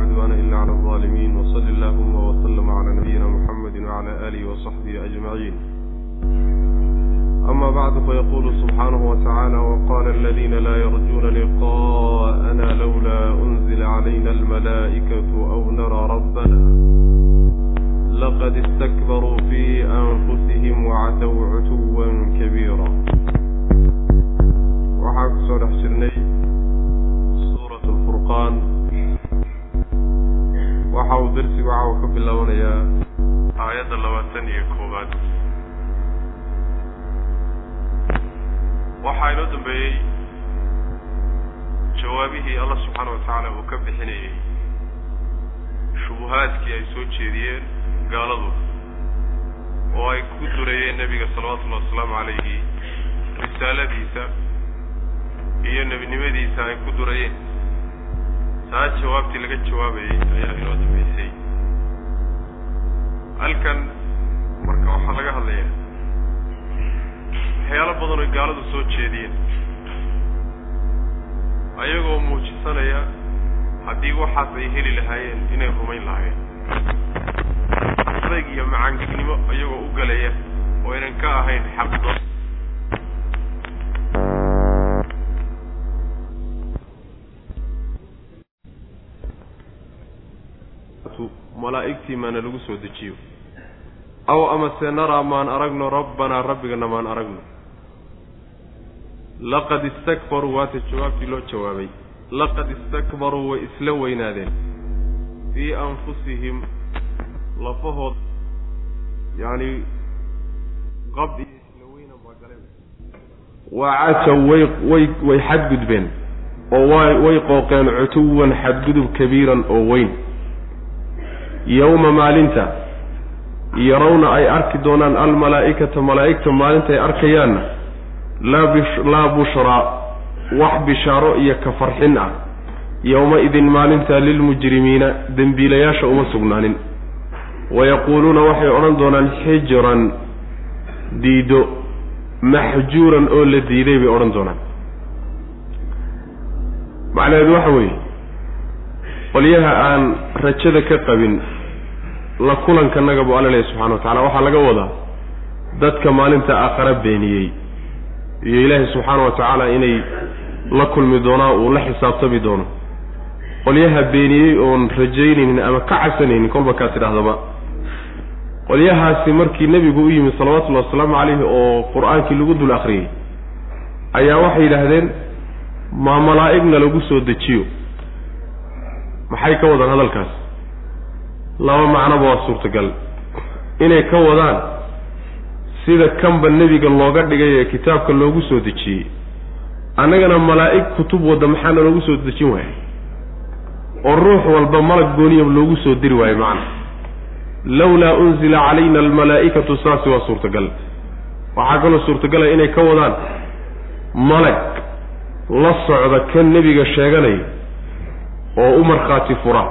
عدوان إلا على الظالمين وصل اللهم وسلم على نبينا محمد وعلى آله وصحبه أجمعين أما بعد فيقول سبحانه وتعالى وقال الذين لا يرجون لقاءنا لولا أنزل علينا الملائكة أو نرى ربنا لقد استكبروا في أنفسهم وعتوا عتوا كبيرا وحاك صالح سرني سورة waxa uu darsigu caawa ka bilaabanayaa aayadda labaatan iyo koowaad. Waxaa inoo dambeeyey jawaabihii allah subxaana watacaala uu ka bixinayey shubuhaadkii ay soo jeediyeen gaaladu oo ay ku durayeen nebiga salawatullahi wasalaamu calayhi risaaladiisa iyo nebinimadiisa ay ku durayeen taa jawaabtii laga jawaabayey ayaa inoo dambeysay. Halkan marka waxaa laga hadlayaa waxyaalo badan oy gaaladu soo jeediyeen. Ayagoo muujisanaya haddii waxaas ay heli lahaayeen inay rumayn lahaayeen. Adayg iyo macaangignimo iyagoo u galaya oo aynan ka ahayn xaqdo malaa'igtii maana lagu soo dejiyo. Aw amase naraa maan aragno rabbanaa rabbigana maan aragno. Laqad istakbaruu waata jawaabtii loo jawaabay. Laqad istakbaruu way isla weynaadeen. Fii anfusihim lafahood yacni qab iyo isla weynan baa galeen. Waa cajaw way way way xadgudbeen. Oo way way qooqeen cutuwan xadgudub kabiiran oo weyn yowma maalinta yarawna ay arki doonaan almalaa'ikata malaa'igta maalinta ay arkayaanna laa bushraa wax bishaaro iyo ka farxin ah. Yowma-idin maalintaa lilmujrimiina dembiilayaasha uma sugnaanin. Wayaquuluuna waxay odhan doonaan xijran diido maxjuuran oo la diiday bay odhan doonaan. Macnaheedu waxa weeye qolyaha aan rajada ka qabin la kulankanaga buu alla leeyahy subxana wa tacala waxaa laga wadaa dadka maalinta aakhare beeniyey. Iyo ilaahay subxaana wa tacaala inay la kulmi doonaa uu la xisaabtami doono. Qolyaha beeniyey oon rajaynaynin ama ka cabsanaynin kolba kaa tidhahdaba qolyahaasi markii nebigu u yimid salawatullahi wasalaamu calayhi oo qur'aankii lagu dul akhriyey ayaa waxay yidhaahdeen maa malaa'igna lagu soo dejiyo maxay ka wadaan hadalkaas? Laba macnoba waa suurtagal. Inay ka wadaan sida kanba nebiga looga dhigay ee kitaabka loogu soo dejiyey. Annagana malaa'ig kutub wadda maxaana loogu soo dejin waaya oo ruux walba malag gooniya loogu soo diri waayo macna. Lawlaa unzila calayna almalaa'ikatu saasi waa suurtagal. Waxaa kaloo suurtagala inay ka wadaan malag la socda kan nebiga sheeganaya oo u markhaati fura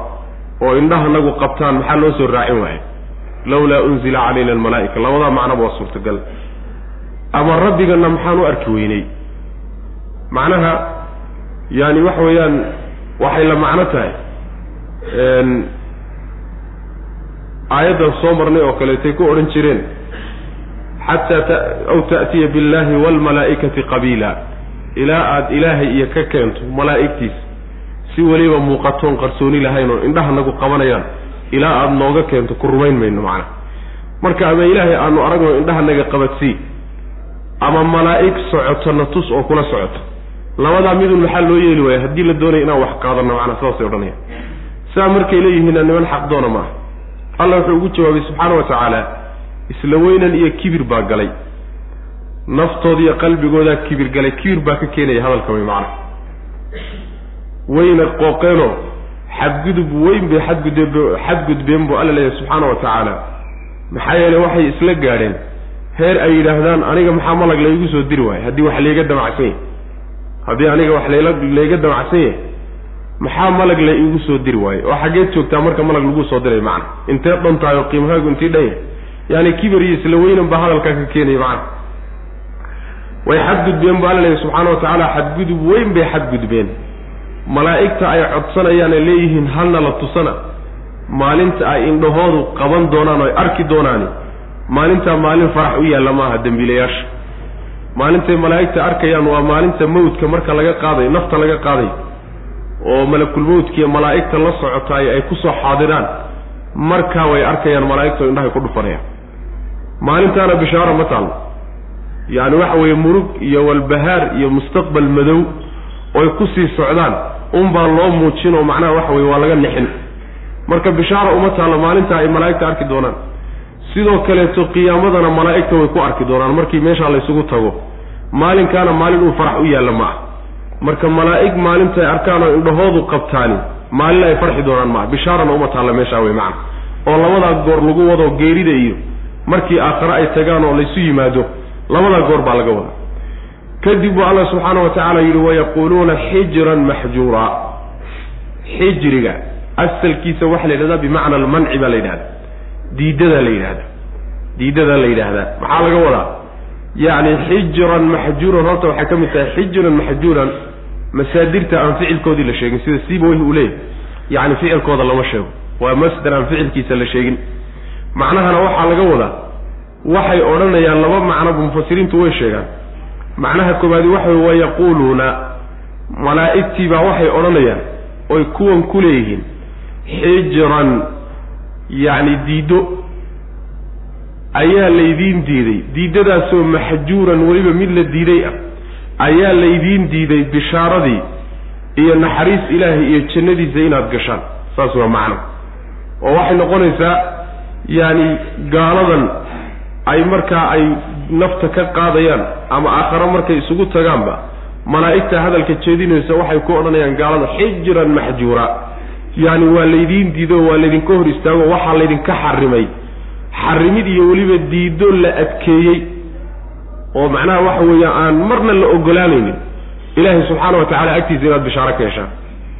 oo indhaha nagu qabtaan maxaa loo soo raacin waayo lawlaa unzila calayna almalaa'ika labadaa macnaba waa suurtagal. Ama rabbigana maxaan u arki weynay macnaha yaani waxa weeyaan waxay la macno tahay aayaddan soo marnay oo kaleetay ku odhan jireen xataa aw ta'tiya biاllahi waalmalaa'ikati qabiila. Ilaa aada ilaahay iyo ka keento malaa'igtiisa si weliba muuqatoon qarsooni lahayn oo indhaha nagu qabanayaan ilaa aada nooga keento ku rumayn mayno macnaha marka ama ilaahay aanu aragno indhahanaga qabadsii ama malaa'ig socoto na tus oo kula socoto. Labadaa midun maxaa loo yeeli waaya? Haddii la doonaya inaan wax qaadano macnaa saasay odhanayaan. Saa markay leeyihiinna niman xaqdoona ma aha allah wuxuu ugu jawaabay subxaana wa tacaala isla weynan iyo kibir baa galay. Naftooda iyo qalbigoodaa kibir galay. Kibir baa ka keenaya hadalka way macna wayna qooqeenoo xadgudub weyn bay xadgudb xadgudbeen buu alla leeyahay subxaana wa tacaala. Maxaa yeeley waxay isla gaadheen heer ay yidhaahdaan aniga maxaa malag laygu soo diri waayo haddii wax layga damacsan yahy haddii aniga wax layla layga damacsan yahay maxaa malag la iigu soo diri waayo oo xaggeed joogtaa marka malag lagu soo diray macna. Intee dhan tahay oo qiimahaagu intii dhan yahay. Yaani kibar iyo isla weynan baa hadalkaa ka keenaya macna. Way xadgudbeen bu alla leeyahy subxaana wa tacaala xadgudub weyn bay xadgudbeen malaa'igta ay codsanayaan ay leeyihiin halna la tusana. Maalinta ay indhahoodu qaban doonaan oo ay arki doonaani. Maalintaa maalin farax u yaalla maaha dembiilayaasha. Maalintay malaa'igta arkayaan waa maalinta mawdka marka laga qaadayo nafta laga qaadayo oo malakulmawdkiiyo malaa'igta la socotaay ay ku soo xaadiraan. Markaa way arkayaan malaa'igta oo indhahay ku dhufanayaan. Maalintaana bishaaro ma taallo yacni waxa weeye murug iyo walbahaar iyo mustaqbal madow oy ku sii socdaan unbaa loo muujin oo macnaha waxa weye waa laga nixin. Marka bishaara uma taallo maalintaa ay malaa'igta arki doonaan. Sidoo kaleeto qiyaamadana malaa'igta way ku arki doonaan markii meeshaa laysugu tago. Maalinkaana maalin uu farax u yaalla ma ah. Marka malaa'ig maalintay arkaan oo indhahoodu qabtaani maalin ay farxi doonaan maa bishaarana uma taalla meeshaa wey macna. Oo labadaa goor lagu wado geerida iyo markii aakhare ay tagaan oo laysu yimaado labadaa goor baa laga wadaa kadib buu alla subxaana wa tacaala yidhi wayaquuluuna xijran maxjuura. Xijriga asalkiisa waxaa la yidhahdaa bimacna almanci baa la yidhahda diidadaa la yidhahda diidadaa la yidhaahdaa maxaa laga wadaa? Yacni xijran maxjuuran horta waxay ka mid tahay xijran maxjuuran masaadirta aan ficilkoodii la sheegin sida siiba weyh uu leeyahy yacni ficilkooda lama sheego. Waa masder aan ficilkiisa la sheegin. Macnahana waxaa laga wadaa waxay odhanayaan laba macnoba mufasiriintu way sheegaan macnaha koobaadi waxa wey wayaquuluuna malaa'igtii baa waxay odhanayaan oy kuwan ku leeyihiin xijran yacni diiddo. Ayaa laydiin diiday diiddadaasoo maxjuuran weliba mid la diiday ah. Ayaa laydiin diiday bishaaradii iyo naxariis ilaahay iyo jannadiisa inaad gashaan. Saas waa macno. Oo waxay noqonaysaa yacani gaaladan ay markaa ay nafta ka qaadayaan ama aakharo markay isugu tagaanba malaa'igta hadalka jeedinaysa waxay ku odhanayaan gaalada xijran maxjuura. Yacni waa laydiin diido waa laydinka hor istaago waxaa laydinka xarimay xarimid iyo weliba diido la adkeeyey oo macnaha waxa weeye aan marna la ogolaanaynin. Ilaahay subxaana wa tacala agtiisa inaad bishaaro ka heshaan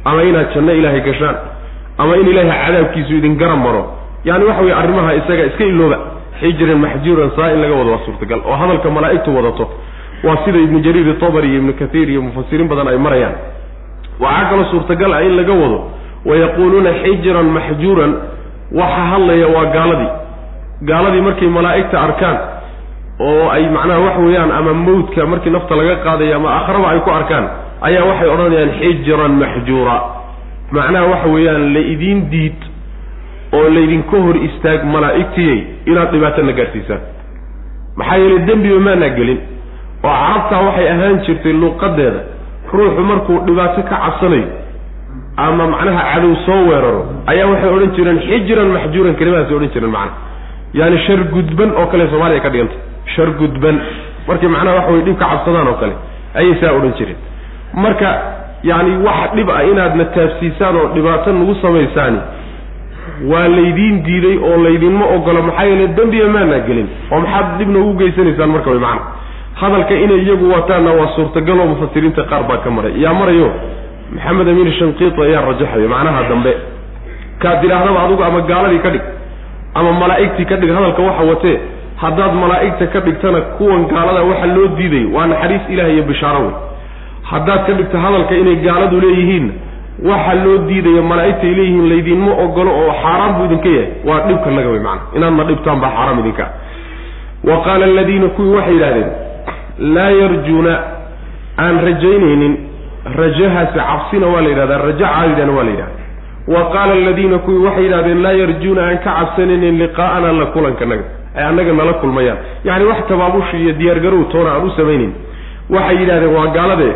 ama inaad janno ilaahay gashaan ama in ilaahay cadaabkiisu idin garan maro. Yani waxa weye arrimaha isaga iska ilooba xijran maxjuuran saa in laga wado waa suurtagal. Oo hadalka malaa'igtu wadato. Waa sida ibnu jariir itobari iyo ibnu kathiir iyo mufasiriin badan ay marayaan. Waxaa kaloo suurtagal ah in laga wado wayaquuluuna xijran maxjuuran. Waxa hadlaya waa gaaladii. Gaaladii markay malaa'igta arkaan oo ay macnaha waxa weeyaan ama mawdka markii nafta laga qaadayo ama akhraba ay ku arkaan ayaa waxay odhanayaan xijran maxjuura. Macnaha waxa weeyaan la idiin diid oo laydinka hor istaag malaa'igtiyey inaad dhibaatana gaadhsiisaan maxaa yeelay dembiba maanaa gelin oo carabtaa waxay ahaan jirtay luuqadeeda ruuxu markuu dhibaato ka cabsanayo ama macnaha cadow soo weeraro ayaa waxay odhan jireen xijran maxjuuran kelimadaasay odhan jireen macnaha yaani shar gudban oo kale soomaaliya ka dhiganta shar gudban. Markay macnaha waxa weye dhib ka cabsadaan oo kale ayay saa odhan jireen. Marka yacni wax dhib ah inaadna taabsiisaan oo dhibaato nagu samaysaani waa laydiin diiday oo laydinma ogolo maxaa yeele dembiya maanaa gelin? Oo maxaad dhibna ugu geysanaysaan marka way macana hadalka inay iyagu wataanna waa suurtagal oo mufasiriinta qaar baa ka maray. Yaa marayo maxamed amiin shanqiiti ayaa rajaxaya macnaha dambe. Kaad tidhaahdaba adugu ama gaaladii ka dhig ama malaa'igtii ka dhig hadalka waxa watee haddaad malaa'igta ka dhigtana kuwan gaalada waxa loo diiday waa naxariis ilaah iyo bishaaro wey haddaad ka dhigto hadalka inay gaaladu leeyihiin waxa loo diidaya malaa'igta ay leeyihiin laydinma ogolo oo xaaraan buu idinka yahay. Waa dhibka naga wey macana inaadna dhibtaan baa xaaraam idinka. Wa qaala aladiina kuwii waxay yidhahdeen laa yarjuuna aan rajaynaynin. Rajahaasi cabsina waa la yidhahdaa raja caadidana waa la yidhahda wa qaala aladiina kuwii waxay yidhahdeen laa yarjuuna aan ka cabsanaynin liqaa'ana la kulankanaga ay annaga nala kulmayaan. Yacni wax tabaabushi iyo diyaargarow toona aan u samaynin. Waxay yidhahdeen waa gaaladee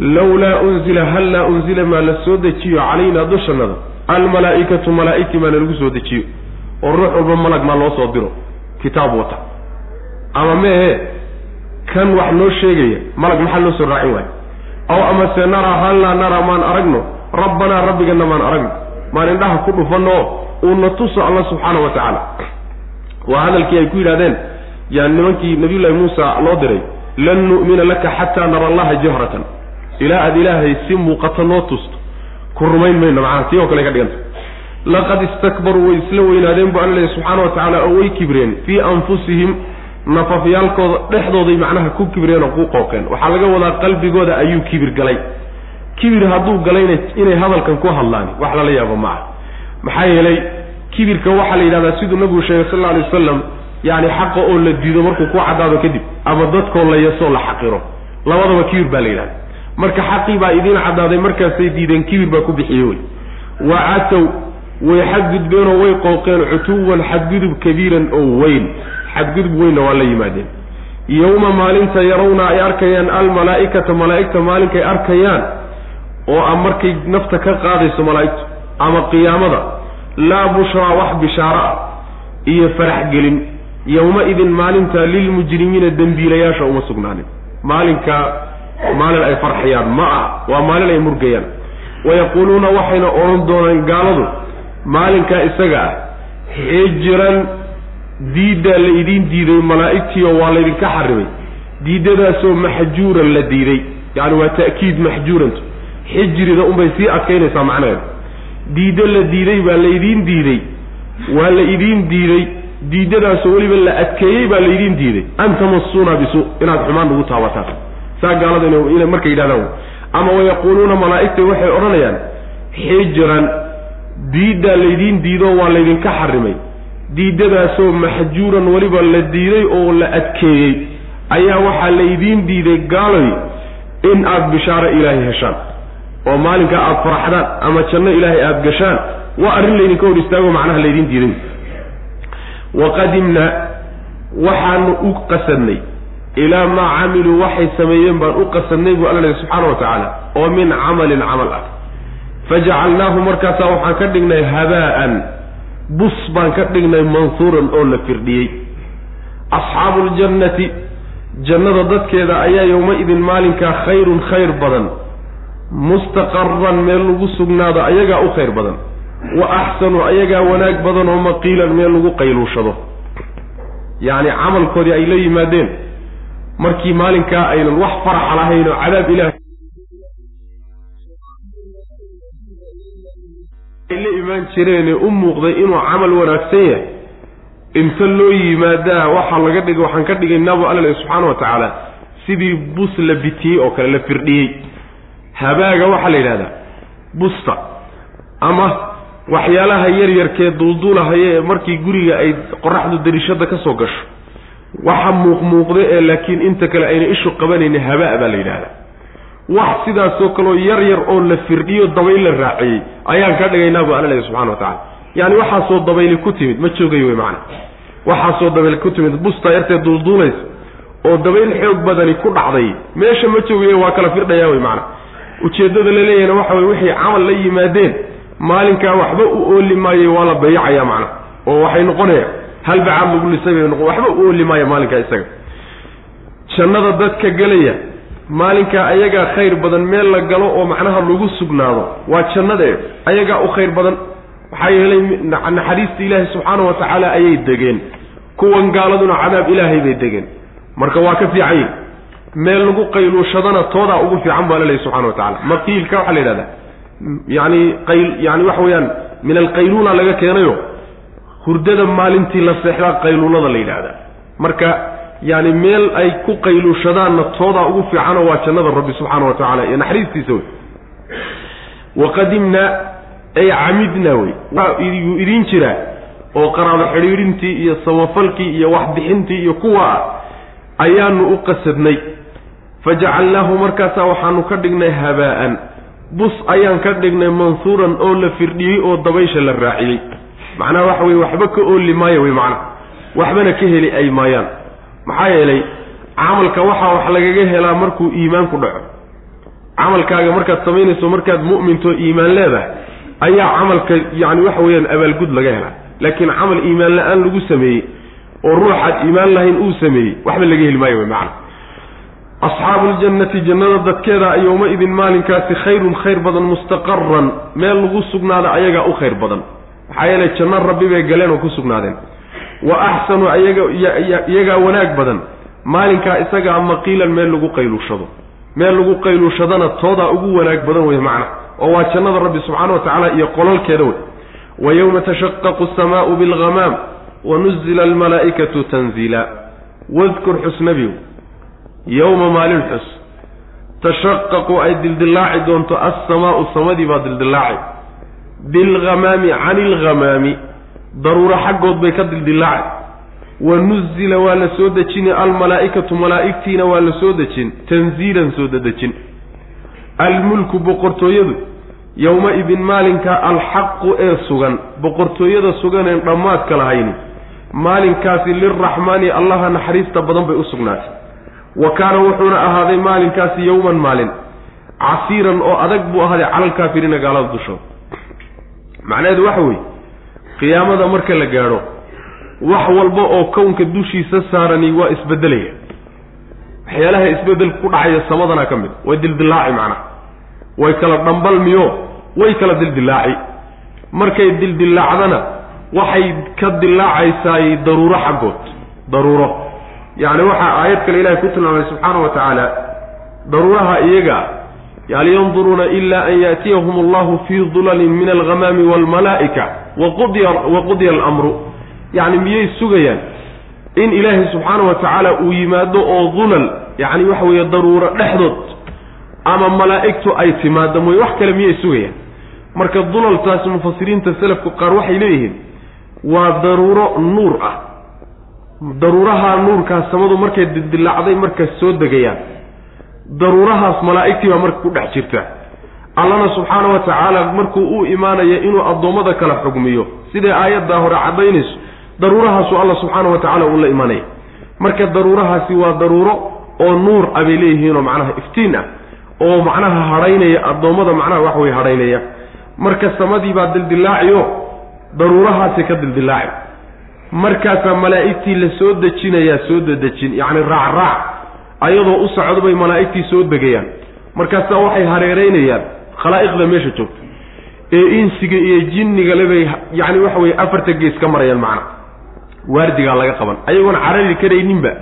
lawlaa unzila hallaa unzila maa la soo dejiyo calaynaa dushannada almalaa'ikatu malaa'igtii maa nalagu soo dejiyo oo ruux walba malag maa loo soo diro kitaab wata ama meehe kan wax noo sheegaya malag maxaa loo soo raacin waayo aw amase naraa hallaa naraa maan aragno rabbanaa rabbigana maan aragno maan indhaha ku dhufanno uuna tuso alla subxaana wa tacaala waa hadalkii ay ku yidhahdeen yaa nimankii nabiyullaahi muusa loo diray lan nu'mina laka xataa nara allaha jahratan ilaa aada ilaahay si muuqata noo tusto ku rumayn mayno macnaha tii oo kale ka dhiganta. Laqad istakbaruu way isla weynaadeen bu alla leeyahy subxaana wa tacaala oo way kibreen. Fii anfusihim nafafyaalkooda dhexdooday macnaha ku kibreen oo ku qooqeen. Waxaa laga wadaa qalbigooda ayuu kibir galay. Kibir hadduu galayna inay hadalkan ku hadlaan wax lala yaabo ma ah maxaa yeelay kibirka waxaa la yidhahdaa siduu nabigu sheegay sal alla alay wasalam yacni xaqa oo la diido markuu ku caddaado kadib ama dadkoo la yasoo la xaqiro. Labadaba kibir baa la yidhahda marka xaqii baa idiin caddaaday markaasay diideen kibir baa ku bixiye wey. Wa catow way xadgudbeenoo way qooqeen cutuwan xadgudub kabiiran oo weyn. Xadgudub weynna waa la yimaadeen. Yowma maalinta yarawna ay arkayaan almalaa'ikata malaa'igta maalinkay arkayaan oo a markay nafta ka qaadayso malaa'igtu ama qiyaamada laa bushraa wax bishaaro ah iyo farax gelin. Yowma-idin maalinta lilmujrimiina dembiilayaasha uma sugnaanin. Maalinka maalin ay farxayaan ma ah waa maalin ay murgayaan. Wayaquuluuna waxayna odhan doonaan gaaladu maalinkaa isaga ah xijiran diiddaa la idiin diiday malaa'igtiio waa laydinka xarimay. Diiddadaasoo maxjuuran la diiday. Yacani waa ta'kiid maxjuurantu xijrida unbay sii adkaynaysaa macnaheeda diiddo la diiday baa laydiin diiday waa la idiin diiday. Diiddadaasoo weliba la adkeeyey baa laydiin diiday. An tamassuuna bisu inaad xumaan ugu taabataan saa gaalada ina markay yidhahdaan. Ama wayaquuluuna malaa'igta waxay odhanayaan xijran diiddaa laydiin diido waa laydinka xarimay. Diiddadaasoo maxjuuran weliba la diiday oo la adkeeyey. Ayaa waxaa laydiin diiday gaaloy in aada bishaaro ilaahay heshaan. Oo maalinka aada faraxdaan ama janno ilaahay aada gashaan waa arrin laydinka hor istaago macnaha laydiin diiday waqadimna waxaanu u qasadnay ilaa maa camiluu waxay sameeyeen baan u qasadnay buu alla subxaana wa tacaala oo min camalin camal ah. Fajacalnaahu markaasaa waxaan ka dhignay habaa'an bus baan ka dhignay mansuuran oo la firdhiyey. Asxaabu ljannati jannada dadkeeda ayaa yowma-idin maalinkaa khayrun khayr badan mustaqaran meel lagu sugnaado ayagaa u khayr badan wa axsanu ayagaa wanaag badan oo maqiilan meel lagu qayluushado. Yacni camalkoodii ay la yimaadeen markii maalinkaa aynan wax faraxa lahayn oo cadaab ilaah. La imaan jireene u muuqday inuu camal wanaagsan yahay. Inta loo yimaadaa waxaa laga dhig waxaan ka dhigaynabu alla leh subxaana wa tacaala. Sidii bus la bitiyey oo kale la firdhiyey. Habaaga waxaa la yidhahdaa busta. Ama waxyaalaha yaryarkee duulduulahaya ee markii guriga ay qoraxdu darishada ka soo gasho waxa muuqmuuqda ee laakiin inta kale ayna ishu qabanayni habaa baa la yidhahdaa wax sidaasoo kaleo yar yar oo la firdhiyo dabayl la raaciyey ayaan ka dhigaynaa bu alla lehy subxana wa tacala yaani waxaasoo dabayli ku timid ma joogay wey macana waxaasoo dabayl ku timid busta yartee duulduulaysa oo dabayl xoog badani ku dhacday meesha ma joogaye waa kala firdhayaa wey macana ujeeddada la leeyahna waxa weye wixii camal la yimaadeen maalinkaa waxba u ooli maayey waa la bayacaya macna oo waxay noqonaya halbacaad lagu lisay bay noqon waxba u ooli maaya maalinkaa isaga. Jannada dadka gelaya maalinkaa ayagaa khayr badan meel la galo oo macnaha lagu sugnaado waa jannadee ayagaa u khayr badan maxaa yeelay naxariista ilaahay subxaana wa tacaala ayay degeen. Kuwan gaaladuna cadaab ilaahay bay degeen. Marka waa ka fiicanye meel lagu qayluushadana toodaa ugu fiican baa laleeyahy subxana wa tacala maqiilka waxaa la yidhahdaa yani qayl yani waxa weeyaan min alqayluula laga keenayo hurdada maalintii la seexdaa qayluulada la yidhaahdaa marka yani meel ay ku qayluushadaanna toodaa ugu fiicanoo waa jannada rabbi subxaana wa tacala iyo naxariistiisa wey. Waqadimnaa ay camidnaa wey. Yuu idiin jiraa oo qaraabo xidhiidhintii iyo samafalkii iyo waxbixintii iyo kuwa ah ayaanu u qasadnay. Fajacalnaahu markaasaa waxaanu ka dhignay habaa'an bus ayaan ka dhignay mansuuran oo la firdhiyey oo dabaysha la raaciyey macnaha waxa weye waxba ka ooli maayo wey macnaha. Waxbana ka heli ay maayaan. Maxaa yeelay camalka waxaa wax lagaga helaa markuu iimaan ku dhaco. Camalkaaga markaad samaynayso markaad mu'minto iimaan leedahay ayaa camalka yacni waxa weeyaan abaalgud laga helaa. Laakiin camal iimaan la'aan lagu sameeyey oo ruuxaad iimaan lahayn uu sameeyey waxba laga heli maayo wey macana asxaabu ljannati jannada dadkeeda yowma-idin maalinkaasi khayrun khayr badan mustaqaran meel lagu sugnaada ayagaa u khayr badan maxaa yeelay janno rabbi bay galeen oo ku sugnaadeen. Wa axsanu ayaga iyagaa wanaag badan maalinkaa isagaa maqiilan meel lagu qayluushado. Meel lagu qayluushadana toodaa ugu wanaag badan wey macna oo waa jannada rabbi subxaana wa tacaala iyo qolalkeeda wey wa yowma tashaqaqu asamaau bilghamaam wa nuzila almalaa'ikatu tanziila. Wadkur xusnabiw yowma maalin xus tashaqaqu ay dildillaaci doonto assamaa'u samadii baa dildillaaci bilghamaami cani ilghamaami daruuro xaggood bay ka dildillaaci wa nuzila waa la soo dejini almalaa'ikatu malaa'igtiina waa la soo dejin tanziilan soo dadejin almulku boqortooyadu yowma-idin maalinka alxaqu ee sugan boqortooyada suganeen dhammaadka lahayni maalinkaasi lilraxmaani allaha naxariista badan bay u sugnaatay wa kaana wuxuuna ahaaday maalinkaasi yowman maalin casiiran oo adag buu ahaaday cala alkaafiriina gaalada dushooda macnaheedu waxa weeye qiyaamada marka la gaadho wax walba oo kownka dushiisa saarani waa isbedelaya. Waxyaalaha isbeddel ku dhacaya samadana ka mid way dildilaaci macnaha way kala dhambalmiyo way kala dildilaaci markay dildilaacdana waxay ka dilaacaysaay daruuro xaggood daruuro. Yacni waxaa aayad kale ilahay ku tilmaamay subxaana wa tacaala daruuraha iyaga hal yanduruuna ila an yaatiyahum allahu fii dulalin min alghamaami waalmalaa'ika waqudiya alamru yacni miyay sugayaan in ilaahay subxaana wa tacaala uu yimaado oo dulal yacni waxa weeye daruuro dhexdood ama malaa'igtu ay timaado mooye wax kale miyay sugayaan marka dulaltaasi mufasiriinta selafku qaar waxay leeyihiin waa daruuro nuur ah daruuraha nuurkaas samadu markay dildilaacday marka soo degayaan daruurahaas malaa'igtii baa marka ku dhex jirta. Allana subxaana wa tacaala markuu u imaanaya inuu addoommada kala xugmiyo. Siday aayaddaa hore caddaynayso? Daruurahaasu alla subxaana wa tacaala uu la imanaya marka daruurahaasi waa daruuro oo nuur ah bay leeyihiinoo macnaha iftiin ah oo macnaha hadhaynaya addoommada macnaha wax way hadhaynaya marka samadii baa dildilaaciyo daruurahaasi ka dildilaaci markaasaa malaa'igtii la soo dejinayaa soo dadejin yacni raacraac ayadoo u socdo bay malaa'igtii soo degayaan. Markaasaa waxay hareeraynayaan. Khalaa'iqda meesha joogta. Ee insiga iyo jinnigale bay yacni waxa weye afarta gees ka marayaan macna. Waardigaa laga qaban. Ayagoon carari karayninba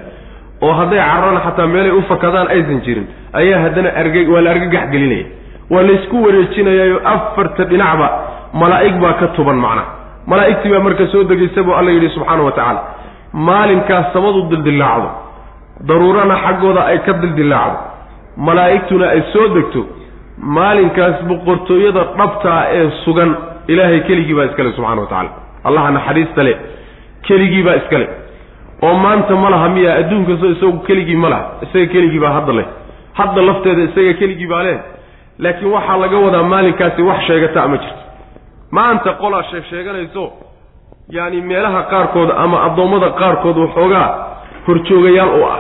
oo hadday cararaan xataa meelay u fakadaan aysan jirin ayaa haddana arga waa la argagax gelinaya waa laysku wareejinayaayo afarta dhinacba malaa'ig baa ka tuban macna. Malaa'igtii baa marka soo degaysa buu alla yidhi subxaana wa tacaala maalinkaas samadu dildillaacdo daruurana xaggooda ay ka dildillaacdo. Malaa'igtuna ay soo degto maalinkaas boqortooyada dhabtaa ee sugan ilaahay keligii baa iskale subxana wa tacala allaha naxariista le keligii baa iskale oo maanta ma laha miya adduunka so isagu keligii ma laha isaga keligii baa hadda leh. Hadda lafteeda isaga keligii baa leh. Laakiin waxaa laga wadaa maalinkaasi wax sheegata ma jirto. Maanta qolaa sheeg sheeganayso yaani meelaha qaarkood ama addoommada qaarkood waxoogaa horjoogayaal u ah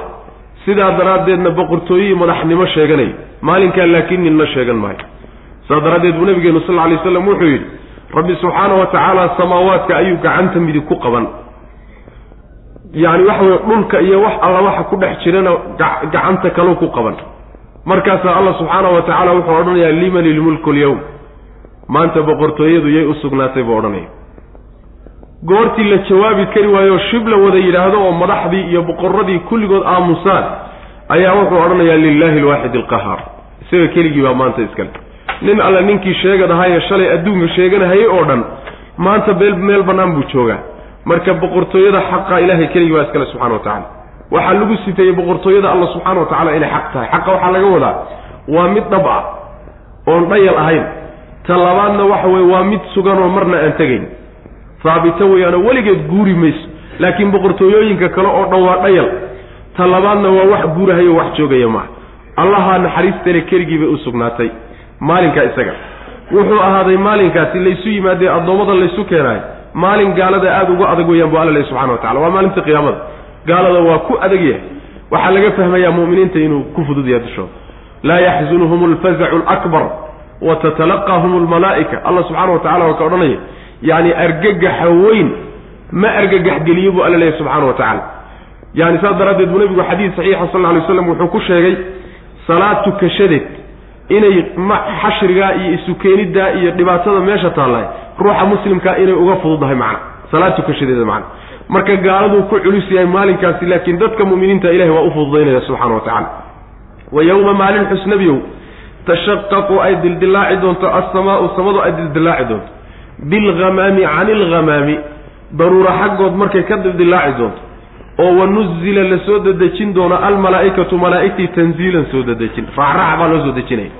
sidaa daraaddeedna boqortooyihii madaxnimo sheeganaya maalinkaa laakiin ninna sheegan maayo saas daraaddeed buu nabigeenu sal alay waslam wuxuu yidhi rabbi subxaana wa tacaala samaawaadka ayuu gacanta midig ku qaban. Yacni waxa weye dhulka iyo wax alla waxa ku dhex jirana gacanta kaloo ku qaban. Markaasaa allah subxaana wa tacaala wuxuu odhanayaa liman ilmulku lyowm maanta boqortooyadu yay u sugnaatay buu odhanaya goortii la jawaabi kari waayo shib la wada yidhaahdo oo madaxdii iyo boqorradii kulligood aamusaan ayaa wuxuu odhanayaa lilaahi alwaaxid alqahaar. Isaga keligii baa maanta iskale nin alle ninkii sheegadahaye shalay adduunka sheeganahayay oo dhan maanta beel meel bannaan buu joogaa. Marka boqortooyada xaqa ilaahay keligii baa iskale subxana wa tacala waxaa lagu sifeeyey boqortooyada alla subxaana wa tacala inay xaq tahay. Xaqa waxaa laga wadaa waa mid dhab ah oon dhayal ahayn. Ta labaadna waxa weye waa mid suganoo marna aan tegayn haabito weeyaanoo weligeed guuri mayso. Laakiin boqortooyooyinka kale oo dhan waa dhayal. Ta labaadna waa wax guurahayo wax joogaya maaha allahaa naxariistale keligii bay u sugnaatay. Maalinka isaga. Wuxuu ahaaday maalinkaasi laysu yimaadee addoommada laysu keenaayo maalin gaalada aada uga adag weyaan bu alla lehy subxana wa tacala waa maalinta qiyaamada. Gaalada waa ku adag yahay. Waxaa laga fahmayaa mu'miniinta inuu ku fudud yahay dushooda laa yaxzunuhum alfazacu alakbar wa tatalaqaahum almalaa'ika allah subxana wa tacala waa ka odhanaya yacni argagaxa weyn ma argagax geliyo buu alla leeyahy subxana wa tacala yani saas daraaddeed buu nebigu xadiid saxiixa sal lla alay slam wuxuu ku sheegay salaad tukashadeed inay xashrigaa iyo isu keeniddaa iyo dhibaatada meesha taallahay ruuxa muslimkaa inay uga fududahay macna salaad tukashadeeda macna. Marka gaaladuu ku culus yahay maalinkaasi laakiin dadka mu'miniinta ilahay waa u fududaynaya subxana wa tacala wa yowma maalin xusnabiyow tashaqaqu ay dildilaaci doonto assamaau samadu ay dildilaaci doonto bilghamaami cani ilghamaami daruuro xaggood markay ka dildilaaci doonto oo wanuzila la soo dedejin doono almalaa'ikatu malaa'igtii tanziilan soo dedejin raacraac baa loo soo dejinaya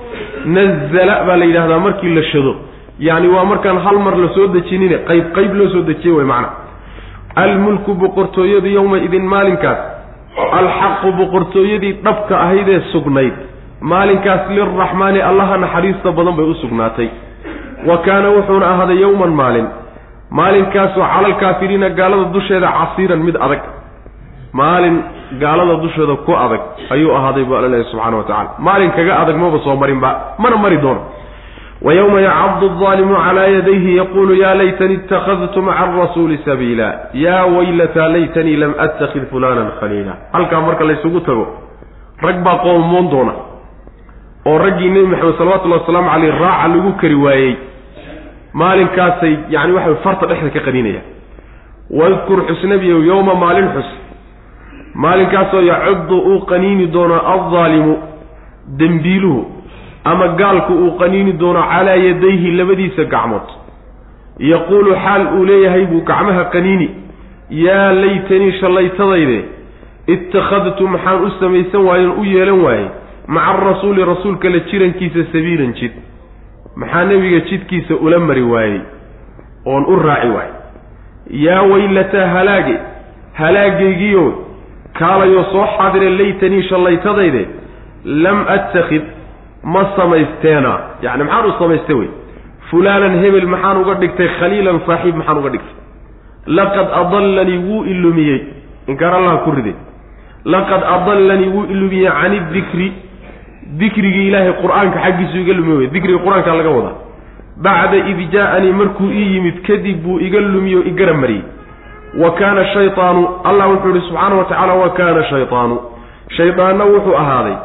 nazala baa la yidhahdaa markii la shado yacni waa markaan hal mar la soo dejinine qayb qayb loo soo dejiye way macna almulku boqortooyadu yowma idin maalinkaas alxaqu boqortooyadii dhabka ahaydee sugnayd maalinkaas lilraxmaani allaha naxariista badan bay u sugnaatay wa kaana wuxuuna ahaaday yowman maalin. Maalinkaasoo calalkaafiriina gaalada dusheeda casiiran mid adag. Maalin gaalada dusheeda ku adag ayuu ahaaday bu alla lehy subxana wa tacala maalin kaga adag maba soo marinba mana mari doono. Wa yowma yacaddu aldaalimu calaa yadayhi yaquulu yaa laytanii ittakhadtu maca arasuuli sabiila. Yaa waylataa laytanii lam attakid fulanan khaliila. Halkaa marka laysugu tago rag baa qoomoon doona oo raggii nebi maxamed salawatullahi wasalaamu caleyh raaca lagu kari waayey maalinkaasay yani waxa farta dhexda ka qaninayaan wadkur xusnabiyow yowma maalin xus. Maalinkaasoo yacuddu uu qaniini doono aldaalimu dembiiluhu ama gaalku uu qaniini doono calaa yadayhi labadiisa gacmood. Yaquulu xaal uu leeyahay buu gacmaha qaniini yaa laytanii shallaytadayde ittakhadtu maxaan u samaysan waayen u yeelan waayey maca arasuuli rasuulka la jirankiisa sabiilan jid. Maxaa nebiga jidkiisa ula mari waayey? Oon u raaci waayey. Yaa weylataa halaage halaagaygiyo kaalayoo soo xaadire laytanii shallaytadayde lam attakhid ma samaysteena. Yacni maxaan u samaystay wey? Fulaanan hebel maxaan uga dhigtay khaliilan saaxiib maxaan uga dhigtay. Laqad adallanii wuu ilumiyey inkaan allaha ku riday laqad adallanii wuu ilumiyey can idikri dikrigii ilaahay qur'aanka xaggiisu iga lumiy wey dikriga qur'aankaa laga wadaa. Bacda id jaa-anii markuu ii yimid kadib buu iga lumiyo igara mariyey. Wa kaana shaytaanu allah wuxuu ihi subxaana wa tacaala wa kaana shaytaanu. Shaydaanna wuxuu ahaaday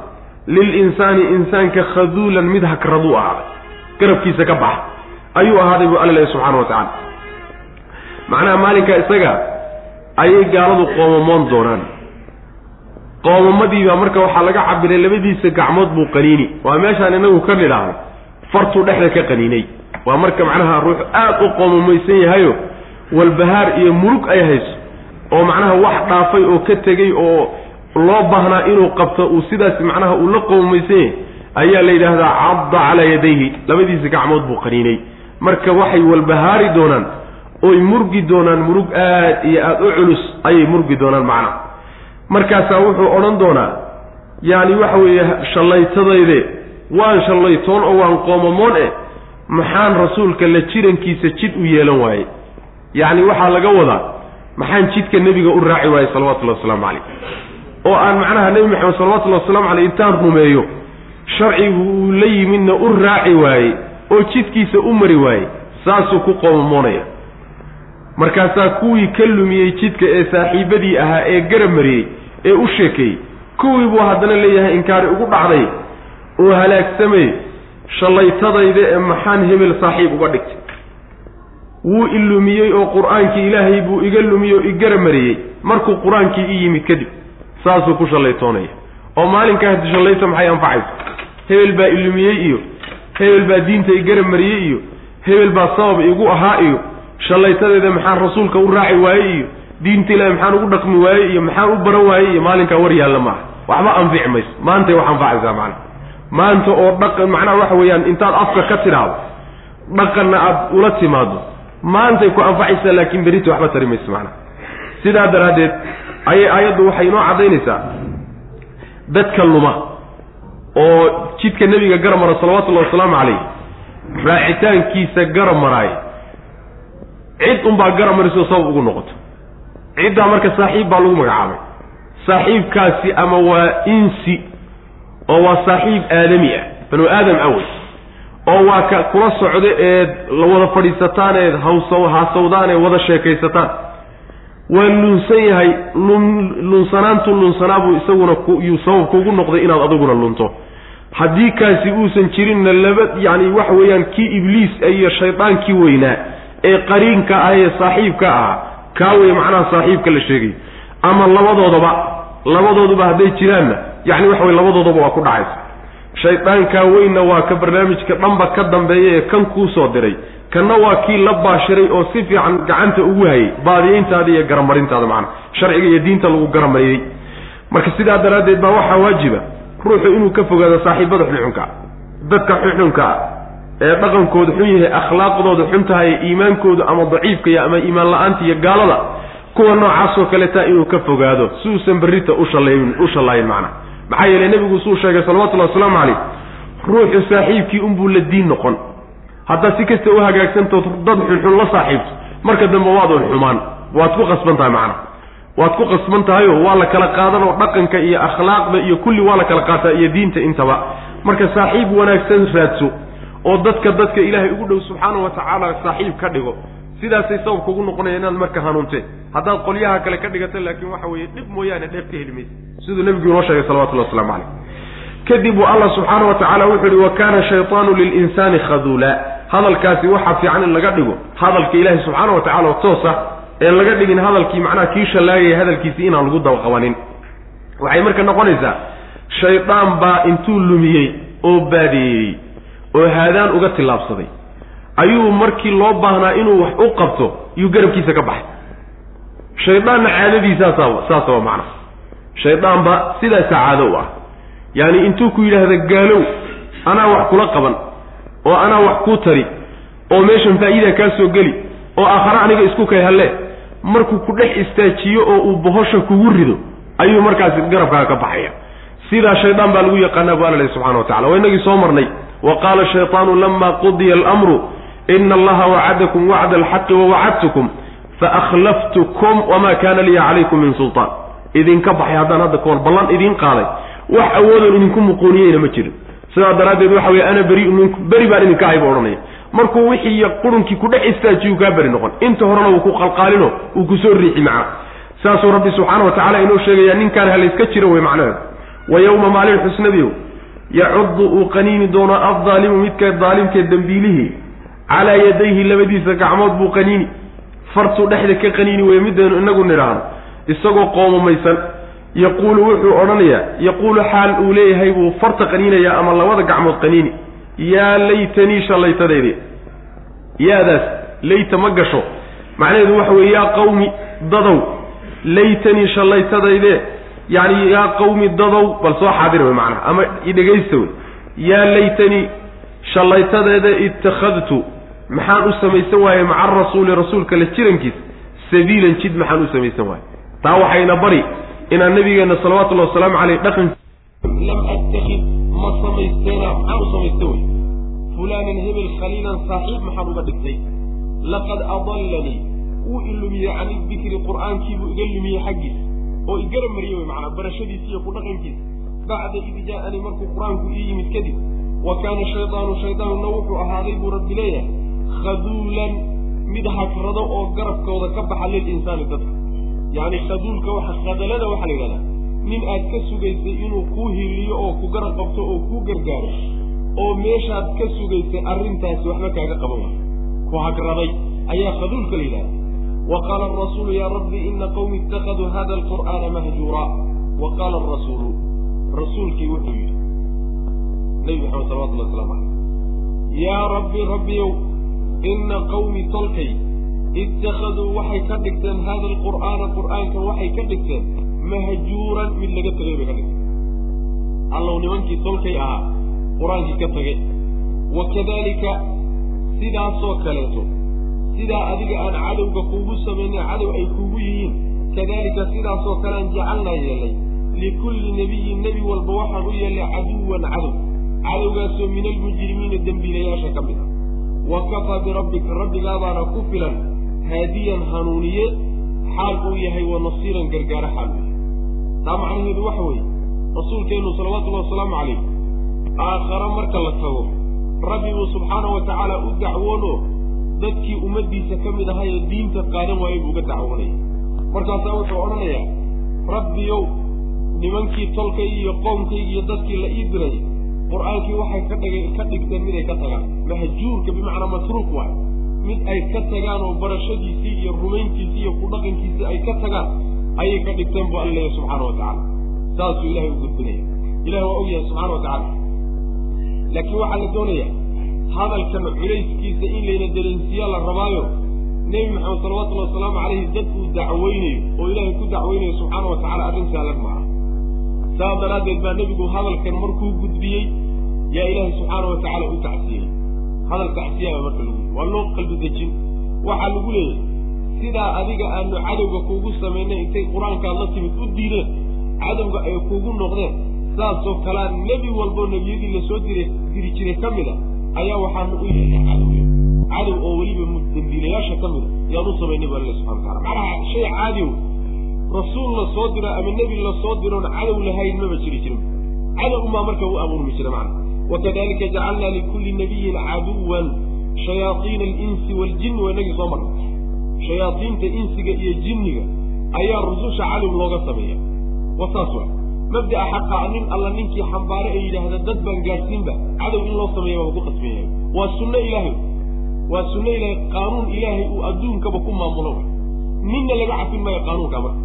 lilinsaani insaanka khaduulan mid hakraduu ahaaday garabkiisa ka baxa. Ayuu ahaaday buu alla leehay subxana wa tacaala macnaha maalinka isaga ayay gaaladu qoomamoon doonaan qoomamadiibaa marka waxaa laga cabiray labadiisa gacmood buu qaniini. Waa meeshaan inagu ka nidhaahno fartuu dhexda ka qaniinay. Waa marka macnaha ruux aad u qoomamaysan yahayo walbahaar iyo murug ay hayso oo macnaha wax dhaafay oo ka tegey oo loo baahnaa inuu qabto uu sidaas macnaha uu la qoomamaysan yahay ayaa la yidhaahdaa cadda calaa yadayhi. Labadiisa gacmood buu qaniinay. Marka waxay walbahaari doonaan oy murgi doonaan murug aad iyo aada u culus ayay murgi doonaan macnaha markaasaa wuxuu odhan doonaa yacni waxa weeye shallaytadayde waan shallaytoon oo waan qoomamoon eh maxaan rasuulka la jirankiisa jid u yeelan waayey yacni waxaa laga wadaa maxaan jidka nebiga u raaci waayey salawatullahi wasalaamu calayh. Oo aan macnaha nebi maxamed salawatullahi wasalaamu caleyh intaan rumeeyo sharcigu uu la yimidna u raaci waayey oo jidkiisa u mari waayey saasuu ku qoomamoonaya markaasaa kuwii ka lumiyey jidka ee saaxiibadii ahaa ee garab mariyey ee u sheekeeyey kuwii buu haddana leeyahay inkaari ugu dhacday oo halaagsamay shallaytadayda ee maxaan hebel saaxiib uga dhigtay. Wuu ilumiyey oo qur'aankii ilaahay buu iga lumiyey oo igara mariyey markuu qur'aankii i yimid kadib saasuu ku shallaytoonaya. Oo maalinkaa hadi shallayta maxay anfacaysa? Hebel baa ilumiyey iyo hebel baa diinta igara mariyey iyo hebel baa sabab igu ahaa iyo shallaytadeeda maxaan rasuulka u raaci waayey iyo diinta ilahi maxaan ugu dhaqmi waayey iyo maxaan u baran waayey iyo maalinkaa war yaalla maaha waxba anfici mayso. Maantay wax anfacaysaa macana maanta oo dhaqan macnaha waxa weeyaan intaad afka ka tidhaahdo dhaqanna aada ula timaado maantay ku anfacaysaa laakiin berita waxba tari mayso macnaha sidaa daraaddeed ayay aayaddu waxay inoo caddaynaysaa dadka luma oo jidka nebiga garab mara salawatullahi wasalaamu calayh raacitaankiisa garab maraay cid unbaa garab mariso sabab ugu noqoto. Ciddaa marka saaxiib baa lagu magacaabay. Saaxiibkaasi ama waa insi oo waa saaxiib aadami ah banu aadam awey oo waa ka kula socdo eed la wada fadhiisataan eed hawsaw haasawdaan ee wada sheekaysataan. Waa lunsan yahay lun lunsanaantu lunsanaa buu isaguna yuu sabab kuugu noqday inaad adiguna lunto haddii kaasi uusan jirinna laba yacni waxa weeyaan kii ibliis iyo shaydaankii weynaa ee qariinka ah ee saaxiibka ahaa kaa wey macnaha saaxiibka la sheegay. Ama labadoodaba labadooduba hadday jiraanna yacni waxa weye labadoodaba waa ku dhacaysa. Shaydaankaa weynna waa ka barnaamijka dhanba ka dambeeya ee kan kuu soo diray. Kanna waa kii la baashiray oo si fiican gacanta ugu hayay baadiyeyntaada iyo garamarintaada macana sharciga iyo diinta lagu garamariyey marka sidaa daraaddeed baa waxaa waajiba ruuxu inuu ka fogaado saaxiibada xunxunka dadka xunxunka ah ee dhaqankooda xun yahay akhlaaqdooda xun tahay iimaankoodu ama daciifkaya ama iimaan la'aanta iyo gaalada kuwa noocaasoo kaleeta inuu ka fogaado. Si uusan berrita u shallaayin macana maxaa yeelay nebigu suu sheegay salawatullahi wasalaamu calayh ruuxu saaxiibkii unbuu la diin noqon. Haddaad si kasta u hagaagsantood dad xunxun la saaxiibto. Marka dambe waad un xumaan. Waad ku qasban tahay macana waad ku qasban tahayo waa la kala qaadanoo dhaqanka iyo akhlaaqda iyo kulli waa la kala qaataa iyo diinta intaba. Marka saaxiib wanaagsan raadso oo dadka dadka ilaahay ugu dhow subxaana wa tacaala saaxiib ka dhigo. Sidaasay sababka ugu noqonaya inaad marka hanuunteen. Haddaad qolyaha kale ka dhigata laakiin waxa weeye dhib mooyaane dheef ka heli maysa siduu nebigu inoo sheegay salawatullahi waslamu caleyh kadib uu allah subxaana wa tacala wuxu uhi wa kaana shaytaanu lilinsaani khaduula. Hadalkaasi waxaa fiican in laga dhigo hadalka ilaahi subxaana wa tacala oo toosa ee laga dhigin hadalkii macnaha kii shallaagaya hadalkiisii inaan lagu dabaqabanin waxay marka noqonaysaa shaydaan baa intuu lumiyey oo baadeeyey oo haadaan uga tillaabsaday. Ayuu markii loo baahnaa inuu wax u qabto yuu garabkiisa ka baxay. Shaydaanna caadadiisaasaa saasaba macna shaydaanba sidaasaa caado u ah. Yaani intuu ku yidhaahda gaalow anaa wax kula qaban oo anaa wax kuu tari oo meeshan faa'iida kaa soo geli oo aakhare aniga isku kay halle markuu ku dhex istaajiyo oo uu bohosha kugu rido ayuu markaasi garabkaaga ka baxaya. Sidaa shaydaan baa lagu yaqaanaa bu alla lehy subxana wa tacala waa inagii soo marnay wa qaala shayطaanu lama qudiya almru ina allaha wacadakum wacda alxaqi wawacadtukum faakhlaftukum wama kana liya calaykum min sulطaan idinka baxay haddaan hadda kahor ballan idiin qaaday wax awoodoon idinku muquuniyeyna ma jirin sidaa daraaddeed waxa weye ana beri minku beri baan idinka ahay bu odhanaya markuu wixii qurunkii ku dhex istaajiyuu kaa beri noqon inta horena wuu ku qalqaalino uu ku soo riixi macna saasuu rabbi subxaana wa tacala inoo sheegayaa ninkaan halayska jiro wey macnaheedu wa yowma maalin xusnabiyow yacudu uu qaniini doono addaalimu midka daalimkee dembiilihii calaa yadayhi labadiisa gacmood buu qaniini fartuu dhexda ka qaniini weye midaynu inagu nidhaahno isagoo qoomamaysan yaquulu wuxuu odhanayaa yaquulu xaal uu leeyahay buu farta qaniinayaa ama labada gacmood qaniini yaa laytanii shallaytadeedi yaadaas layta ma gasho macnaheedu waxa weeye yaa qawmi dadow laytanii shallaytadayde yacni yaa qawmi dadow bal soo xaadir wey macnaha ama idhegaysta wey. Yaa laytanii shallaytadeeda ittakhadtu maxaan u samaysan waaye maca rasuuli rasuulka la jirankiisa sabiilan jid maxaan u samaysan waaye. Taa waxayna bari inaan nabigeenna salawatullahi wasalaamu caleyh dhaqan lam attakid ma samaysteena maxaan u samaysta wey fulaanan hebel khaliilan saaxiib maxaan uga dhigtay. Laqad adallanii wuu ilumiyey can idikri qur'aankiibuu iga lumiyey xaggiisa oo igara mariyey wey macnaa barashadiisa iyo ku dhaqankiisa bacda id jaa-anii markuu qur'aanku ii yimid kadib wa kaana shaydaanu shaydaanuna wuxuu ahaaday buu rabbi leeyahay khaduulan mid hagrado oo garabkooda ka baxa lilinsaani dadka yacni khaduulka waxa khadalada waxaa la yidhahdaa nin aad ka sugaysay inuu kuu hiliyo oo ku garab qabto oo kuu gargaaro oo meeshaad ka sugaysay arrintaasi waxba kaaga qaban ku hagraday ayaa khaduulka la yidhahda wa qaala arasuulu yaa rabbi ina qawmi ittakhaduu hada alqur'aana mahjuura wa qaala arasuulu rasuulkii wuxuu yidhi nebi maxamed salawatullah waslamu caleyh yaa rabbi rabbiyow ina qawmi tolkay ittakhaduu waxay ka dhigteen hada alqur'aana qur'aanka waxay ka dhigteen mahjuuran mid laga tegay bay ka dhigteen allow nimankii tolkay ahaa qur'aankii ka tegay wa kadalika sidaasoo kaleeto sidaa adiga aan cadowga kuugu samaynay cadow ay kuugu yihiin. Kadalika sidaasoo kale aan jacalnaa yeelay. Likulli nebiyin nebi walba waxaan u yeelnay caduwan cadow. Cadowgaasoo min almujrimiina dembiilayaasha ka mid a wa kafaa birabbika rabbigaabaana ku filan haadiyan hanuuniye xaal uu yahay wa nasiiran gargaaro xaal uu yahay. Taa macnaheedu waxa weeye rasuulkeennu salawatullahi wasalaamu calayh aakhare marka la tago rabbi buu subxaana wa tacaala u dacwoono dadkii ummaddiisa ka mid ahaa ee diinta qaadan waayay buu uga dacwoonaya markaasaa wuxuu odhanayaa rabbiyow nimankii tolkaygi iyo qoomkaygi iyo dadkii la ii diray qur'aankii waxay ka dhig ka dhigteen mid ay ka tagaan. Mahjuurka bimacnaa matruuk waay. Mid ay ka tagaan oo barashadiisii iyo rumayntiisii iyo ku dhaqankiisii ay ka tagaan ayay ka dhigteen buu alla leeyahy subxaana wa tacaala. Saasuu ilahay u gudbinaya ilahi waa og yahay subxana wa laakiin waxaa la doonayaa hadalkan culayskiisa in layna dareensiiyaa la rabaayo nebi maxamed salawatullahi wasalaamu calayhi dad uu dacweynayo oo ilaahay ku dacweynayo subxaana wa tacala arrin saalan maaha saas daraaddeed baa nebigu hadalkan markuu gudbiyey yaa ilaahay subxaana wa tacaala u tacsiyey hadal tacsiyaaba marka lagu waa loo qalbi dejin. Waxaa lagu leeyahay sidaa adiga aanu cadowga kuugu samaynay intay qur'aankaad la timid u diideen cadowga ay kuugu noqdeen saasoo kalea nebi walboo nebiyadii la soo diray diri jiray ka mid a ayaa waxaanu u yeelnay cadow cadow oo weliba dambiilayaasha ka mida yaan u samaynay bu alla subxana watacala macnaha shay caadiw rasuul la soo diro ama nebi la soo diroon cadow lahayn maba jiri jirin. Cadow umaa marka u abuurmi jira macna. Wakadalika jacalnaa likulli nabiyin caduwan shayaaiina alinsi waaljin waa inagii soo marnay. Shayaaiinta insiga iyo jinniga ayaa rususha cadow looga sameeya wa saas wa mabda'a xaqaa nin alla ninkii xambaare ee yidhaahda dad baan gaadhsiinba cadow in loo sameeya baa ku yahay waa sunno ilaahay. Waa sunno ilaahay qaanuun ilaahay uu adduunkaba ku maamulo. Ninna laga cafin maayo qaanuunka marka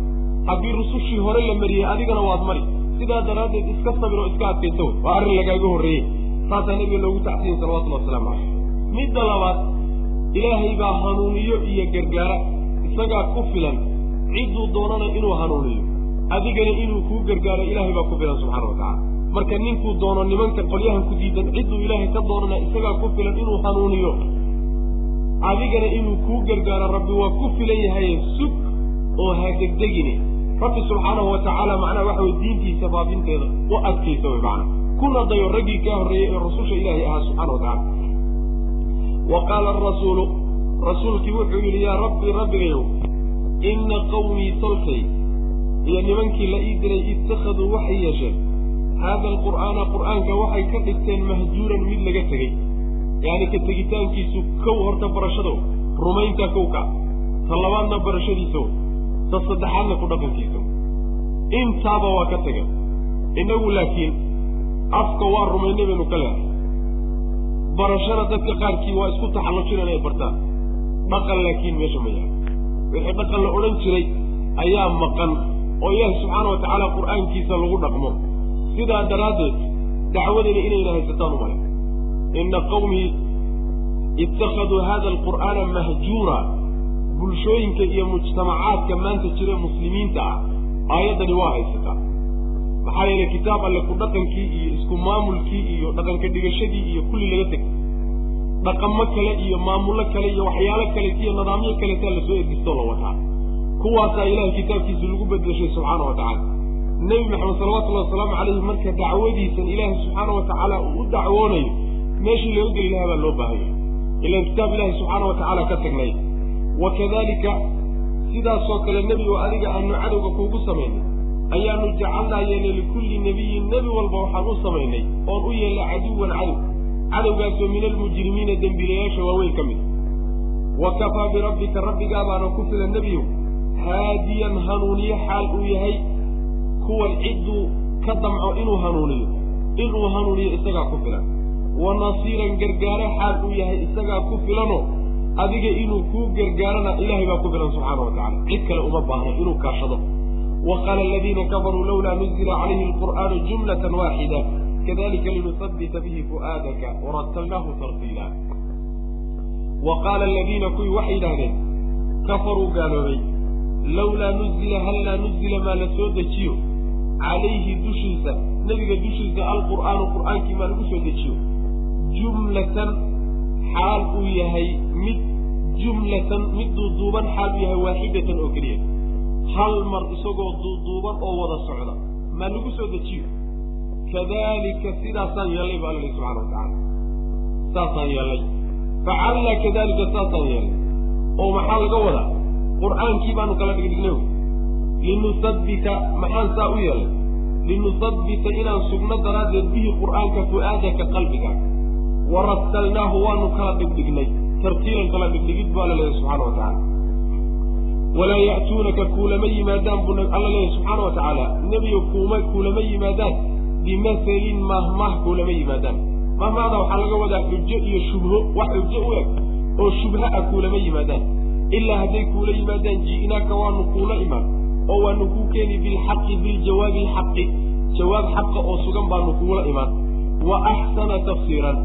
haddii rusushii hore la mariyey adigana waad mari. Sidaa daraaddeed iska sabir oo iska adkaysa way waa arrin lagaaga horreeyey. Saasaa nabiga loogu tacsiyey salawatullahi wasalaamu caleyh midda labaad ilaahay baa hanuuniyo iyo gargaara. Isagaa ku filan. Cidduu doonana inuu hanuuniyo adigana inuu kuu gargaaro ilaahay baa ku filan subxana wa tacala marka ninkuu doono nimanka qolyahan ku diidan cidduu ilaahay ka doonana isagaa ku filan inuu hanuuniyo. Adigana inuu kuu gargaaro rabbi waa ku filan yahaye sug oo ha degdegine. Rabbi subxaanahu wa tacaala macnaha waxa weye diintiisa faafinteeda u adkaysa way macna. Kuna dayo raggii kaa horreeyey ee rususha ilaahay ahaa subxana wa tacala wa qaala arasuulu rasuulkii wuxuu yidhi yaa rabbii rabbigayow inna qawmii tolkay iyo nimankii la ii diray ittakhaduu waxay yeesheen. Haada alqur'aana qur'aanka waxay ka dhigteen mahjuuran mid laga tegey. Yacni ka tegitaankiisu kow horta barashado rumaynta kowka ta labaadna barashadiiso ta saddexaadna ku dhaqankiiso intaaba waa ka tega innagu laakiin afka waa rumaynay baynu ka leehay. Barashada dadka qaarkii waa isku taxallujin inay bartaan. Dhaqan laakiin meesha ma yahay wixii dhaqan la odhan jiray ayaa maqan oo ilaahi subxaana wa tacaala qur'aankiisa lagu dhaqmo. Sidaa daraaddeed dacwadani inayna haysataan umale ina qawmii ittakhaduu hada alqur'aana mahjuura. Bulshooyinka iyo mujtamacaadka maanta jira muslimiinta ah aayaddani waa haysataa. Maxaa yeelay kitaab alle ku dhaqankii iyo isku maamulkii iyo dhaqanka dhigashadii iyo kulli laga tegay dhaqamo kale iyo maamullo kale iyo waxyaalo kaleet iyo nidaamyo kaleetaa la soo edistoo la wataa kuwaasaa ilahay kitaabkiisa lagu bedeshay subxaana wa tacala nebi maxamed salawatullahi wasalaamu calayhi marka dacwadiisan ilaahay subxaana wa tacaala uu u dacwoonayo meeshii laga geli lahaa baa loo baahanya. Ilaan kitaab ilaahi subxaana wa tacaala ka tagnay wa kadalika sidaasoo kale nebi oo adiga aanu cadowga kuugu samaynay ayaanu jacalnaa yeelnay likulli nebiyin nebi walba waxaan u samaynay oon u yeelnay caduwan cadow. Cadowgaasoo min almujrimiina dembiilayaasha waaweyn ka mid. Wa kafaa birabbika rabbigaabaana ku filan nebiyow haadiyan hanuuniye xaal uu yahay kuwan cidduu ka damco inuu hanuuniyo inuu hanuuniyo isagaa ku filan. Wa nasiiran gargaare xaal uu yahay isagaa ku filanoo adiga inuu kuu gargaarana ilaahay baa ku filan subxaana wa tacala cid kale uma baahna inuu kaashado. Wa qaala aladiina kafaruu lawlaa nuzila calayhi alqur'aanu jumlatan waaxida kadalika linusabbita bihi fu'aadaka warattalnaahu tartiila. Wa qaala aladiina kuwii waxay yidhahdeen kafaruu gaaloobay lawlaa nuzila hallaa nuzila maa la soo dejiyo. calayhi dushiisa nebiga dushiisa alqur'aanu qur'aankii maa lagu soo dejiyo. jumlatan xaal uu yahay mid jumlatan mid duuduuban xaal uu yahay waaxidatan oo keliya. hal mar isagoo duuduuban oo wada socda maa lagu soo dejiyo. kadalika sidaasaan yeellay ba alla subxana wa tacaala saasaan yeellay facalnaa kadalika saasaan yeellay oo maxaa laga wadaa qur'aankii baanu kala dhigdhignay. Linusabbita maxaan saa u yeelay? Linusabbita inaan sugno daraaddeed bihi qur'aanka fu'aadaka qalbiga. Warattalnaahu waanu kala dhigdhignay. Tartiilan kala dhigdhigid bu alla leeyahy wa tacaala walaa ya'tuunaka kuulama yimaadaan buu alla leeyahy subxaana wa tacaala nebiga kuuma kuulama yimaadaan. Bimahalin mahmah kuulama yimaadaan. Mahmahda waxaa laga wadaa xujo iyo shubho wax xujo u eg oo shubha ah kuulama yimaadaan ilaa hadday kuula yimaadaan ji'naaka waanu kuula imaan oo waanu kuu keeni bilxaqi biljawaabi alxaqi jawaab xaqa oo sugan baanu kuula imaan. Wa axsana tafsiiran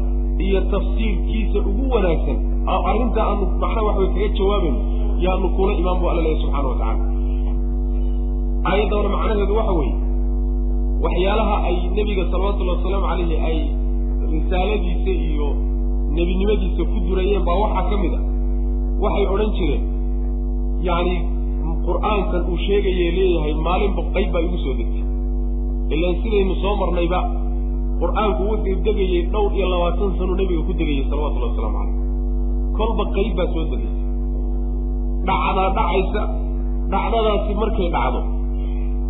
iyo tafsiirkiisa ugu wanaagsan oo arrinta aanu macnaha waxbay kaga jawaabayno yaanu kula imaan bu alla leeyahy subxana wa tacala aayadda hore macnaheedu waxa weeye waxyaalaha ay nebiga salawatullahi wasalaamu calayhi ay risaaladiisa iyo nebinimadiisa ku durayeen baa waxaa ka mid a waxay odhan jireen yacni qur'aankan uu sheegaye leeyahay maalinba qayb baa igu soo degtay. Ilaan sidaynu soo marnayba qur'aanku wuxuu degayey dhowr iyo labaatan sano nebiga ku degayey salawatullahi wasalaamu calayh kolba qayb baa soo degaysa dhacdaa dhacaysa dhacdadaasi markay dhacdo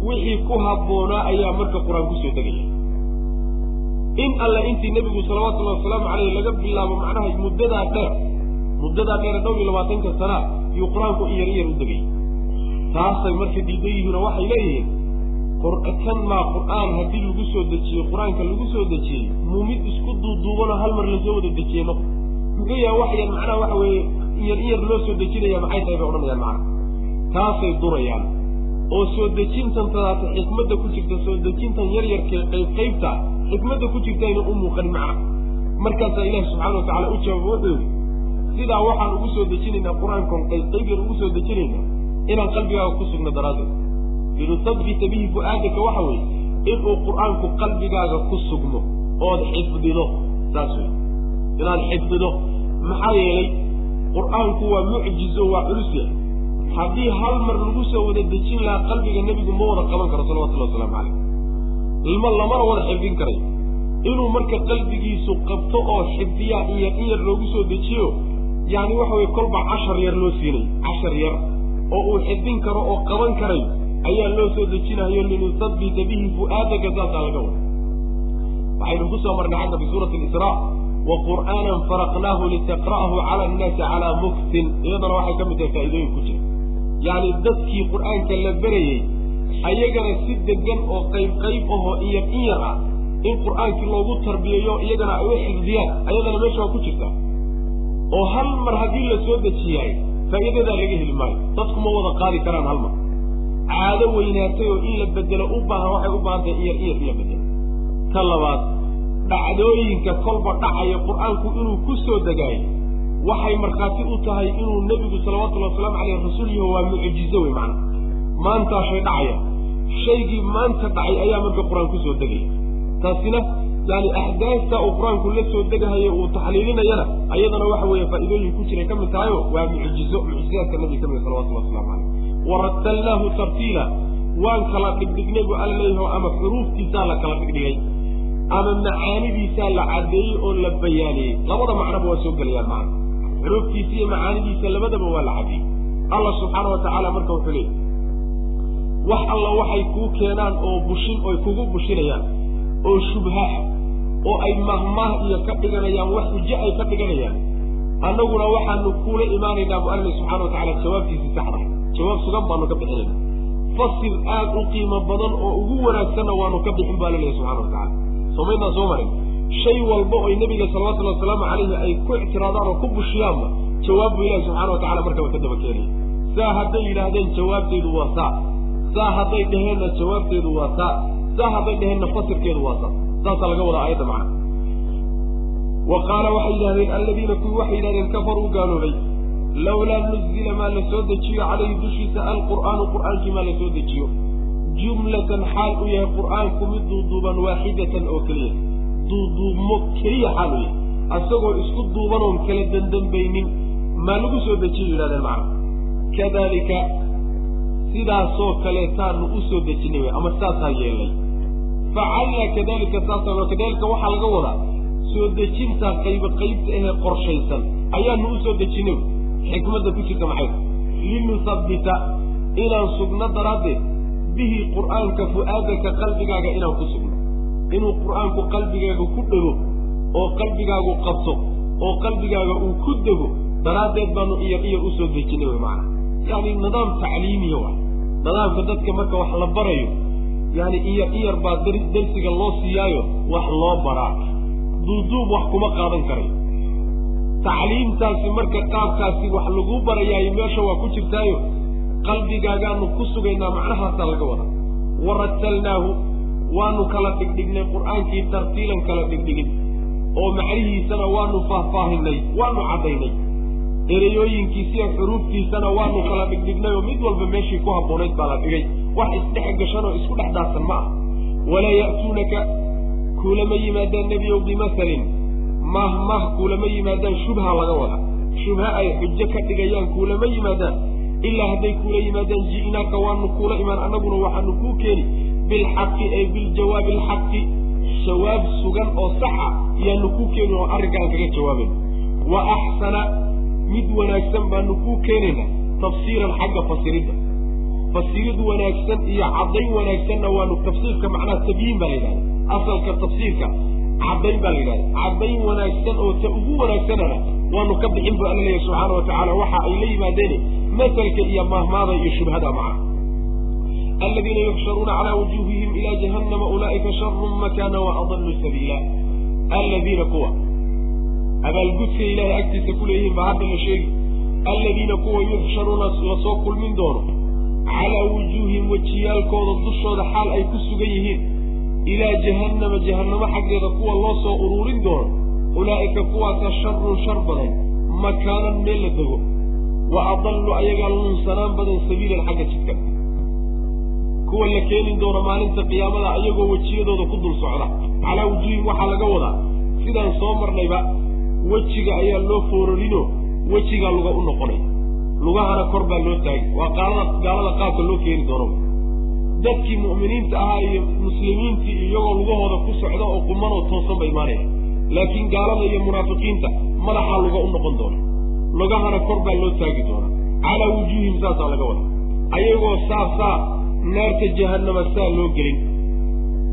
wixii ku habboonaa ayaa marka qur'aan ku soo degaya in alle intii nebigu salawatullahi wasalaamu caleyh laga bilaabo macnaha muddadaa dheer muddadaa dheer dhowr iyo labaatanka sanaa iyuu qur'aanku in yar in yar u degayay taasay marka diidan yihiinoo waxay leeyihiin kan maa qur'aan haddii lagu soo dejiyey qur'aanka lagu soo dejiyey muu mid isku duuduubanoo hal mar la soo wada dejiyey no muxuu yaha waxyan macnaha waxa weeye in yar in yar loo soo dejinaya maxay tahay bay odhanayaan macana taasay durayaan. Oo soo dejintan tadaata xikmadda ku jirta soo dejintan yar yarkee qayb qaybta xikmadda ku jirta ayna u muuqanin macna. Markaasaa ilaahi subxana wa tacala u jawaaba wuxuu yidhi sidaa waxaan ugu soo dejinaynaa qur'aankon qayb qayb yar ugu soo dejinaynaa inaan qalbigaaga ku sugno daraaddeed. Linusabbita bihi fu-aadaka waxa weeye inuu qur'aanku qalbigaaga ku sugmo ood xifdido. Saas wey inaad xifdido. Maxaa yeelay qur'aanku waa mucjizo waa culus yahay. Haddii hal mar lagu soo wada dejin lahaa qalbiga nebigu ma wada qaban karo salawatullahi wasalaamu calayh. Ilma lamana wada xifdin karay. Inuu marka qalbigiisu qabto oo xifdiyaa in yar in yar loogu soo dejiyo yacni waxa weye kolba cashar yar loo siinay cashar yar oo uu xifdin karo oo qaban karay ayaa loo soo dejinayo linusabbita bihi fu-aadaka saasaa laga wada waxaynu ku soo marnay xagga fi suurati alisraa wa qur'aanan faraqnaahu litaqra'ahu cala annaasi calaa muktin iyadana waxay ka mid tahay faa'iidooyin ku jira. Yacni dadkii qur'aanka la berayey ayagana si degan oo qayb qayb ahoo in yar in yar ah in qur'aankii loogu tarbiyeeyo iyagana ay u xifdiyaan ayadana meesha waa ku jirta oo hal mar haddii la soo dejiyaay faa'iidadaa laga heli maayo. Dadku ma wada qaadi karaan hal mar. Caado weynaatay oo in la bedelo u baahan waxay u baahan tahay in yar in la bedelo ka labaad dhacdooyinka kolba dhacaya qur'aanku inuu ku soo degaayo waxay markhaati u tahay inuu nebigu salawatullahi wasalaamu caleyh rasuul yaho waa mucjizo wey macana maantaa shay dhacaya. Shaygii maanta dhacay ayaa marka qur'aan ku soo degaya taasina yani axdaasta uu qur'aanku la soo degahayo uu taxliilinayana ayadana waxa weeye faa'iidooyin ku jiray ka mid tahayo waa mucjizo mucjizaadka nabiga ka mid salawatullahi waslamu caleyh warattalnaahu tartiila waan kala dhigdhignay bu alla leeyaho ama xuruuftiisaa la kala dhigdhigay ama macaanidiisaa la caddeeyey oo la bayaaniyey. Labada macnoba waa soo gelayaan macna xuruuftiisa iyo macaanidiisa labadaba waa la caddeeyey allah subxaana wa tacaala marka wuxuu leeyay wax alla waxay kuu keenaan oo bushin oy kugu bushinayaan oo shubha oo ay mahmaah iyo ka dhiganayaan wax xujo ay ka dhiganayaan. Annaguna waxaanu kuula imaanaynaa bu alla subxana wa tacala jawaabtiisii saxda jawaab sugan baanu ka bixinayna fasir aad u qiimo badan oo ugu wanaagsanna waanu ka bixin baa laleeyahy subxana wa tacala somaynaa soo marin shay walba oy nebiga salawatullahi wasalaamu calayhi ay ku ictiraadaan oo ku bushiyaanba jawaab buu ilahi subxana wa tacala markaba ka daba keenaya saa hadday yidhaahdeen jawaabteedu waa saa. Saa hadday dheheenna jawaabteedu waa saa. Saa hadday dheheenna fasirkeedu waa saa saasaa laga wadaa aayadda macna. Wa qaala waxay yidhahdeen alladiina kuwii waxay yidhahdeen kafaruu gaaloobay. Lawlaa nuzila maa la soo dejiyo calayhi dushiisa alqur'aanu qur'aankii maa la soo dejiyo. Jumlatan xaal uu yahay qur'aanku mid duuduuban waaxidatan oo keliya. Duuduubmo keliya xaal uu yahay. Asagoo isku duubanoon kala dandambaynin maa lagu soo dejiyo yidhahdeen macna. Kadalika sidaasoo kaleetaanu u soo dejinay ama saasaa yeelnay facalnaa kadalika saasa kadalika waxaa laga wadaa soo dejintaa qayba qaybta ahee qorshaysan ayaanu u soo dejinay xikmadda ku jirta maxay linusabbita inaan sugno daraaddeed bihi qur'aanka fu'aadaka qalbigaaga inaan ku sugno inuu qur'aanku qalbigaaga ku dhego oo qalbigaagu qabto oo qalbigaaga uu ku dego daraaddeed baanu iyar u soo dejinay wey macana yacni nidaam tacliimiya wa nidaamka dadka marka wax la barayo yani iyar iyar baa darsiga loo siiyaayo wax loo baraa. Duuduub wax kuma qaadan karayo tacliimtaasi marka qaabkaasi wax lagu barayaayo meesha waa ku jirtaayo qalbigaagaanu ku sugaynaa macnahaasaa laga wadaa. Warattalnaahu waanu kala dhigdhignay qur'aankii tartiilan kala dhigdhigin oo macnihiisana waanu faahfaahinay waanu caddaynay. Ereyooyinkiisiyo xuruuftiisana waanu kala dhigdhignay oo mid walba meeshii ku habboonayd baa la dhigay wax isdhex gashan oo isku dhex daadsan ma ah walaa ya'tuunaka kuulama yimaadaan nebiyow bimasalin mah mah kuulama yimaadaan shubha laga wada. Shubha ay xujo ka dhigayaan kuulama yimaadaan. Ilaa hadday kuula yimaadaan ji'naaka waanu kuula imaan annaguna waxaanu kuu keeni. Bilxaqi ay biljawaabi alxaqi jawaab sugan oo saxa yaanu kuu keeni oo arrinka aan kaga jawaabayno wa axsana mid wanaagsan baanu kuu keenaynaa tafsiiran xagga fasiridda fasirid wanaagsan iyo caddayn wanaagsanna waanu tafsiirka macnaha tabyiin baa la yidhahda asalka tafsiirka caddayn baa la yidhahda caddayn wanaagsan oo ta ugu wanaagsanana waanu ka bixin bu alla subxaana wa tacaala. Waxa ay la yimaadeen masalka iyo mahmaada iyo shubhada maca aladiina yuxsharuuna calaa wujuuhihim ila jahannama ulaa'ika sharun makana wa adallu sabiila. Aladiina kuwa abaalgudka ilaahay agtiisa ku leeyihiin baa hadda la sheegi. Aladiina kuwa yuxsharuuna la soo kulmin doono calaa wujuuhihim wejiyaalkooda dushooda xaal ay ku sugan yihiin. Ilaa jahannama jahannamo xaggeeda kuwa loo soo uruurin doono. Ulaa'ika kuwaasa sharun shar badan makaanan meel la dego. Wa adallu ayagaa lunsanaan badan sabiilan xagga jidka. Kuwa la keeni doono maalinta qiyaamada ayagoo wejiyadooda ku dul socda. Calaa wujuuhim waxaa laga wadaa sidaan soo marnayba wejiga ayaa loo foorarino wejigaa luga u noqonay lugahana kor baa loo taagay waa qaalada gaalada qaabka loo keeni doono. Dadkii mu'miniinta ahaa iyo muslimiintii iyagoo lugahooda ku socda oo qumanoo toosan ba imaanaya laakiin gaalada iyo munaafiqiinta madaxaa luga u noqon doona lugahana kor baa loo taagi doona. Calaa wujuuhim saasaa laga wada ayagoo saa saa naarta jahannama saa loo gelin.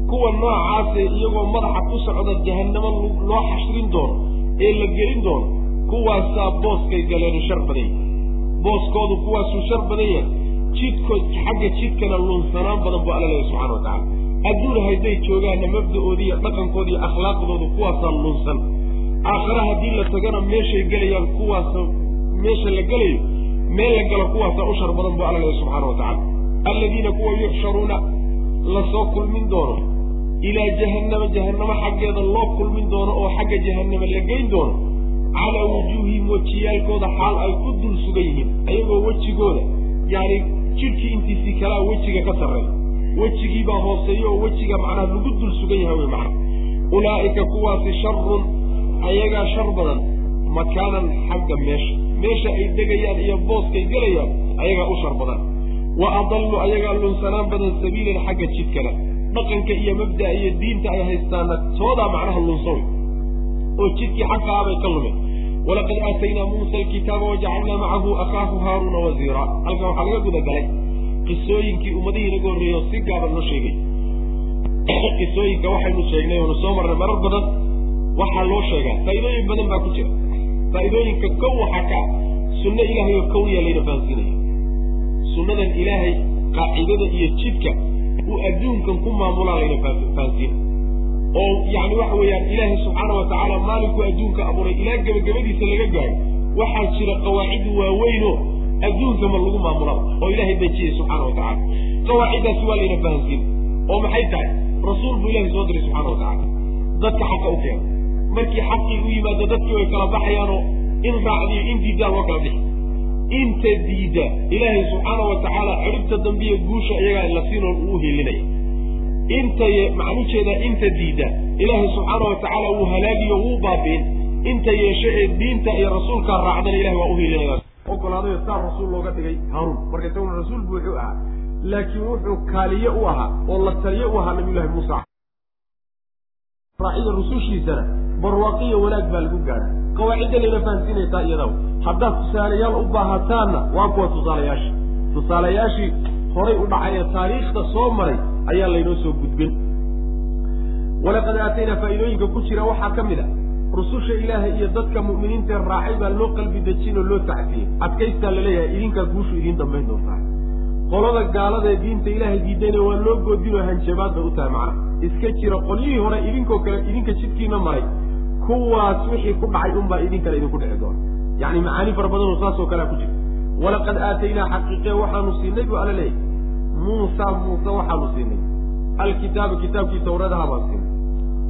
Kuwa noocaasee iyagoo madaxa ku socda jahannamo loo xashrin doono ee la gelin doono kuwaasaa booskay galeen shar badan. yahay booskoodu kuwaasuu shar badan yahay jidkood xagga jidkana lunsanaan badan buu alla leeyahy subxana wa tacala adduun hadday joogaanna mabda'ooda iyo dhaqankooda iyo akhlaaqdooda kuwaasaa lunsan. Aakhare haddii la tagana meeshay gelayaan kuwaasa meesha la gelayo meel la galo kuwaasaa u shar badan buu alla leeyahy subxana wa tacala aladiina kuwa yuxsharuuna la soo kulmin doono. Ilaa jahannama jahannamo xaggeeda loo kulmin doono oo xagga jahannama la geyn doono calaa wujuuhihim wejiyaalkooda xaal ay ku dul sugan yihiin ayagoo wejigooda yani jidhkii intiisii kalaa wejiga ka sarreeya wejigiibaa hooseeya oo wejiga macnaha lagu dul sugan yahay wey macna ulaa'ika kuwaasi sharun ayagaa shar badan makaanan xagga meesha meesha ay degayaan iyo booskay gelayaan ayagaa u shar badan wa adallu ayagaa lunsanaan badan sabiilan xagga jidkana dhaqanka iyo mabda'a iyo diinta ay haystaana toodaa macnaha lunsan wey oo jidkii xagga abay ka lumeen. Walaqad aataynaa muusa alkitaaba wajacalnaa macahu akhaahu haaruuna wasiira halkan waxaa laga guda galay qisooyinkii ummadihii inaga horreeyey oo si gaaban noo sheegay. Qisooyinka waxaynu sheegnay oonu soo marnay marar badan waxaa loo sheegaa. Faa'iidooyin badan baa ku jira. Faa'iidooyinka kow waxaa ka ah sunno ilaahay oo kowniya layna fahansiinaya sunnadan ilaahay qaacidada iyo jidka uu adduunkan ku maamulaa layna fahansiina oo yani waxa weeyaan ilaahay subxaana wa tacaala maalinkuu adduunka abuuray ilaa gebagabadiisa laga gaadho waxaa jira qawaacid waaweynoo adduunka ma lagu maamulaa oo ilaahay dejiyey subxaana wa tacala qawaaciddaasi waa layna fahansiin oo maxay tahay? Rasuul buu ilahay soo diray subxana wa tacala dadka xaqa u keena markii xaqii u yimaado dadkii way kala baxayaanoo in raacdiyo in diidaa loo kala bixi. Inta diida ilaahay subxaana wa tacaala ciribta dambiya guusha iyagaa la siinoo uu helinaya inta macnujeeda inta diida. Ilaahay subxaana wa tacaala wuu halaagiyo wuu baabiin. Inta yeeshe ee diinta iyo rasuulkaa raacdana ilahay waa u helinaya ogolaadayo saa rasuul looga dhigay haaruun marka isaguna rasuul buu wuxuu ahaa laakiin wuxuu kaaliye u ahaa oo la taliye u ahaa nabiyullahi muusa. Raacida rusushiisana barwaaqiyo wanaag baa lagu gaadha qawaacidda layna fahansiinaysaa iyadaw. Haddaad tusaalayaal u baahataanna waa kuwa tusaalayaashii tusaalayaashii horay u dhacay ee taariikhda soo maray ayaa laynoo soo gudbin. walaqad aataynaa faa'iidooyinka ku jira waxaa ka mid a rususha ilaahay iyo dadka mu'miniintae raacay baa loo qalbi dejin oo loo tacsiyey adkaystaa la leeyahay idinkaa guushu idiin dambayn doontaa. Qolada gaaladaee diinta ilaahay diidayna waa loo goodinoo hanjabaad bay u tahay macnaha iska jira qolyihii hore idinkoo kale idinka jidkiina maray. Kuwaas wixii ku dhacay unbaa idinkana idinku dhici doona. Yacni macaani fara badanoo saasoo kalea ku jirta walaqad aataynaa xaqiiqee waxaanu siinay buu alla leeyahy muusa muuse waxaanu siinay. Alkitaaba kitaabkii tawradaha baan siinay.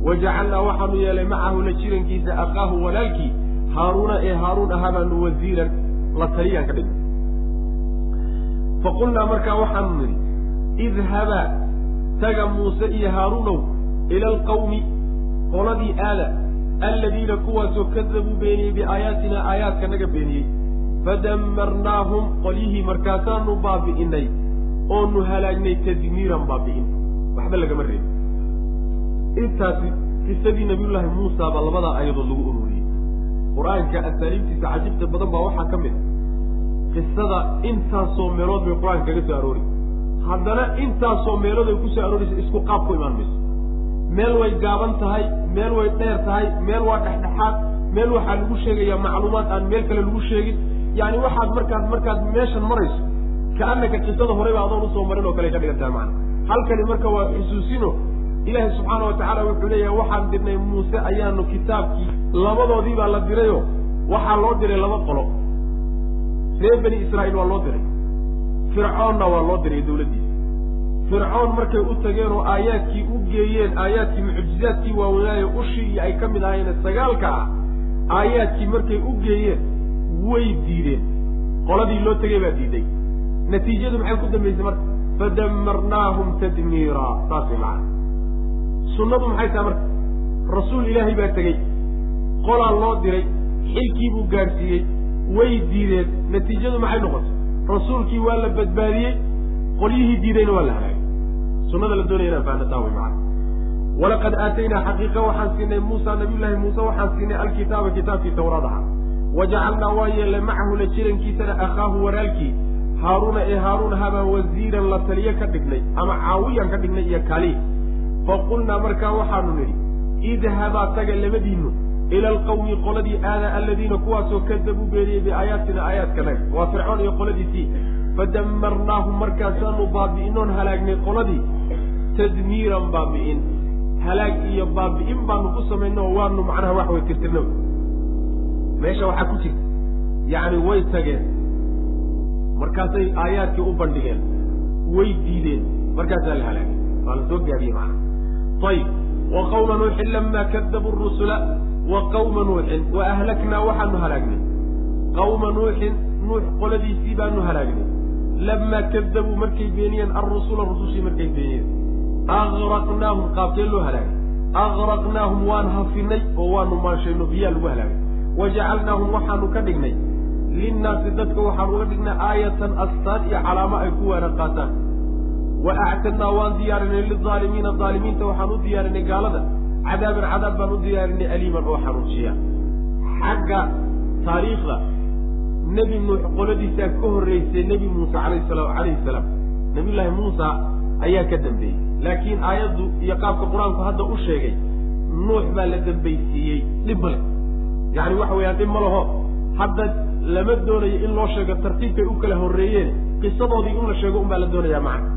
Wajacalnaa waxaanu yeelay macahu la jirankiisa akaahu walaalkii haaruuna ee haaruun ahaa baanu wasiiran la taliyaan ka dhigay. Faqulnaa markaa waxaanu nidhi idhabaa taga muuse iyo haaruunow ila alqawmi qoladii aada alladiina kuwaasoo kadabuu beeniyey biaayaatina aayaadka naga beeniyey. Fadamarnaahum qolyihii markaasaanu baabi'inay oonu halaagnay tadmiiran baabi'in. Waxba lagama reebin. Intaasi qisadii nabiyullaahi muusa baa labadaa aayadood lagu ururiyey. Qur'aanka asaaliibtiisa cajibta badan baa waxaa ka mid a qisada intaasoo meelood bay qur'aanka kaga soo aroori haddana intaasoo meelood ay ku soo arooraysa isku qaab ku imaan mayso. Meel way gaaban tahay meel way dheer tahay meel waa dhexdhexaad meel waxaa lagu sheegayaa macluumaad aan meel kale lagu sheegin. Yacni waxaad markaad markaad meeshan marayso ka-annaka qisada horeyba adoon u soo marin oo kale ka dhigan tahay halkani marka waa xusuusino ilaahay subxaana wa tacaala wuxuu leeyahay waxaan dirnay muuse ayaanu kitaabkii labadoodii baa la dirayo waxaa loo diray laba qolo. Reer bani israa'iil waa loo diray fircoonna waa loo diray dawladdiisa fircoon markay u tageen oo aayaadkii u geeyeen aayaadkii mucjizaadkii waaweynaayo ushii iyo ay ka mid ahaayeen sagaalka ah aayaadkii markay u geeyeen way diideen. Qoladii loo tegay baa diiday natiijadu maxay ku dambaysay marka? Fadamarnaahum tadmiira. Saasay macana sunnadu maxay tahay marka? Rasuul ilaahay baa tegey. Qolaa loo diray. Xilkii buu gaadhsiiyey way diideen. Natiijadu maxay noqotay? Rasuulkii waa la badbaadiyey. Qolyihii diidayna waa la halaagay. Sunnada la doonaya inaan fahannataa way macana walaqad aataynaa xaqiiqa waxaan siinay muusa nabiyullaahi muuse waxaan siinay alkitaaba kitaabkii tawraad aha wajacalnaa waa yeelay macahu la jirankiisana akhaahu walaalkii haaruuna ee haaruun habaa wasiiran la taliyo ka dhignay ama caawiyaan ka dhignay iyo kali. Faqulnaa markaa waxaanu nidhi idhabaa taga labadiinu ila alqawmi qoladii aada aladiina kuwaasoo kadabuu beeniyey biaayaatina aayaadkanaga waa fircoon iyo qoladiisii. Fadamarnaahum markaasaanu baabi'inoon halaagnay qoladii tadmiiran baabi'in. Halaag iyo baabi'in baanu ku samayno oo waanu macnaha wax way tirtirna meesha waxaa ku jirta yacni way tageen markaasay aayaadkii u bandhigeen way diideen. Markaasaa la halaagay. Waa la soo gaabiyey macnaha ayib wa qawma nuuxin lama kadabuu rusula wa qawma nuuxin. Wa ahlaknaa waxaanu halaagnay. Qawma nuuxin nuux qoladiisii baanu halaagnay. Lamaa kadabuu markay beeniyeen alrusula rusushii markay beeniyeen. Agraqnaahum qaabkee loo halaagay. Agraqnaahum waan hafinay oo waanu maanshayno biyaa lagu halaagay. Wajacalnaahum waxaanu ka dhignay linnaasi dadka waxaan uga dhignay aayatan astaan iyo calaamo ay ku waana qaataan. Wa actadnaa waan diyaarinay lilaalimiina aalimiinta waxaan u diyaarinay gaalada. Cadaaban cadaab baan u diyaarinay aliiman oo xanuujiya xagga taariikhda nebi nuux qoladiisaa ka horreysay nebi muuse alayh sala calayhi salaam. Nebiyullaahi muusa ayaa ka dambeeyey. Laakiin aayaddu iyo qaabka qur'aanku hadda u sheegay nuux baa la dambaysiiyey dhib male yacni waxa weeyaan dhib ma laho. Hadda lama doonayo in loo sheego tartiibkay u kala horreeyeen. Qisadoodii in la sheego un baa la doonayaa macna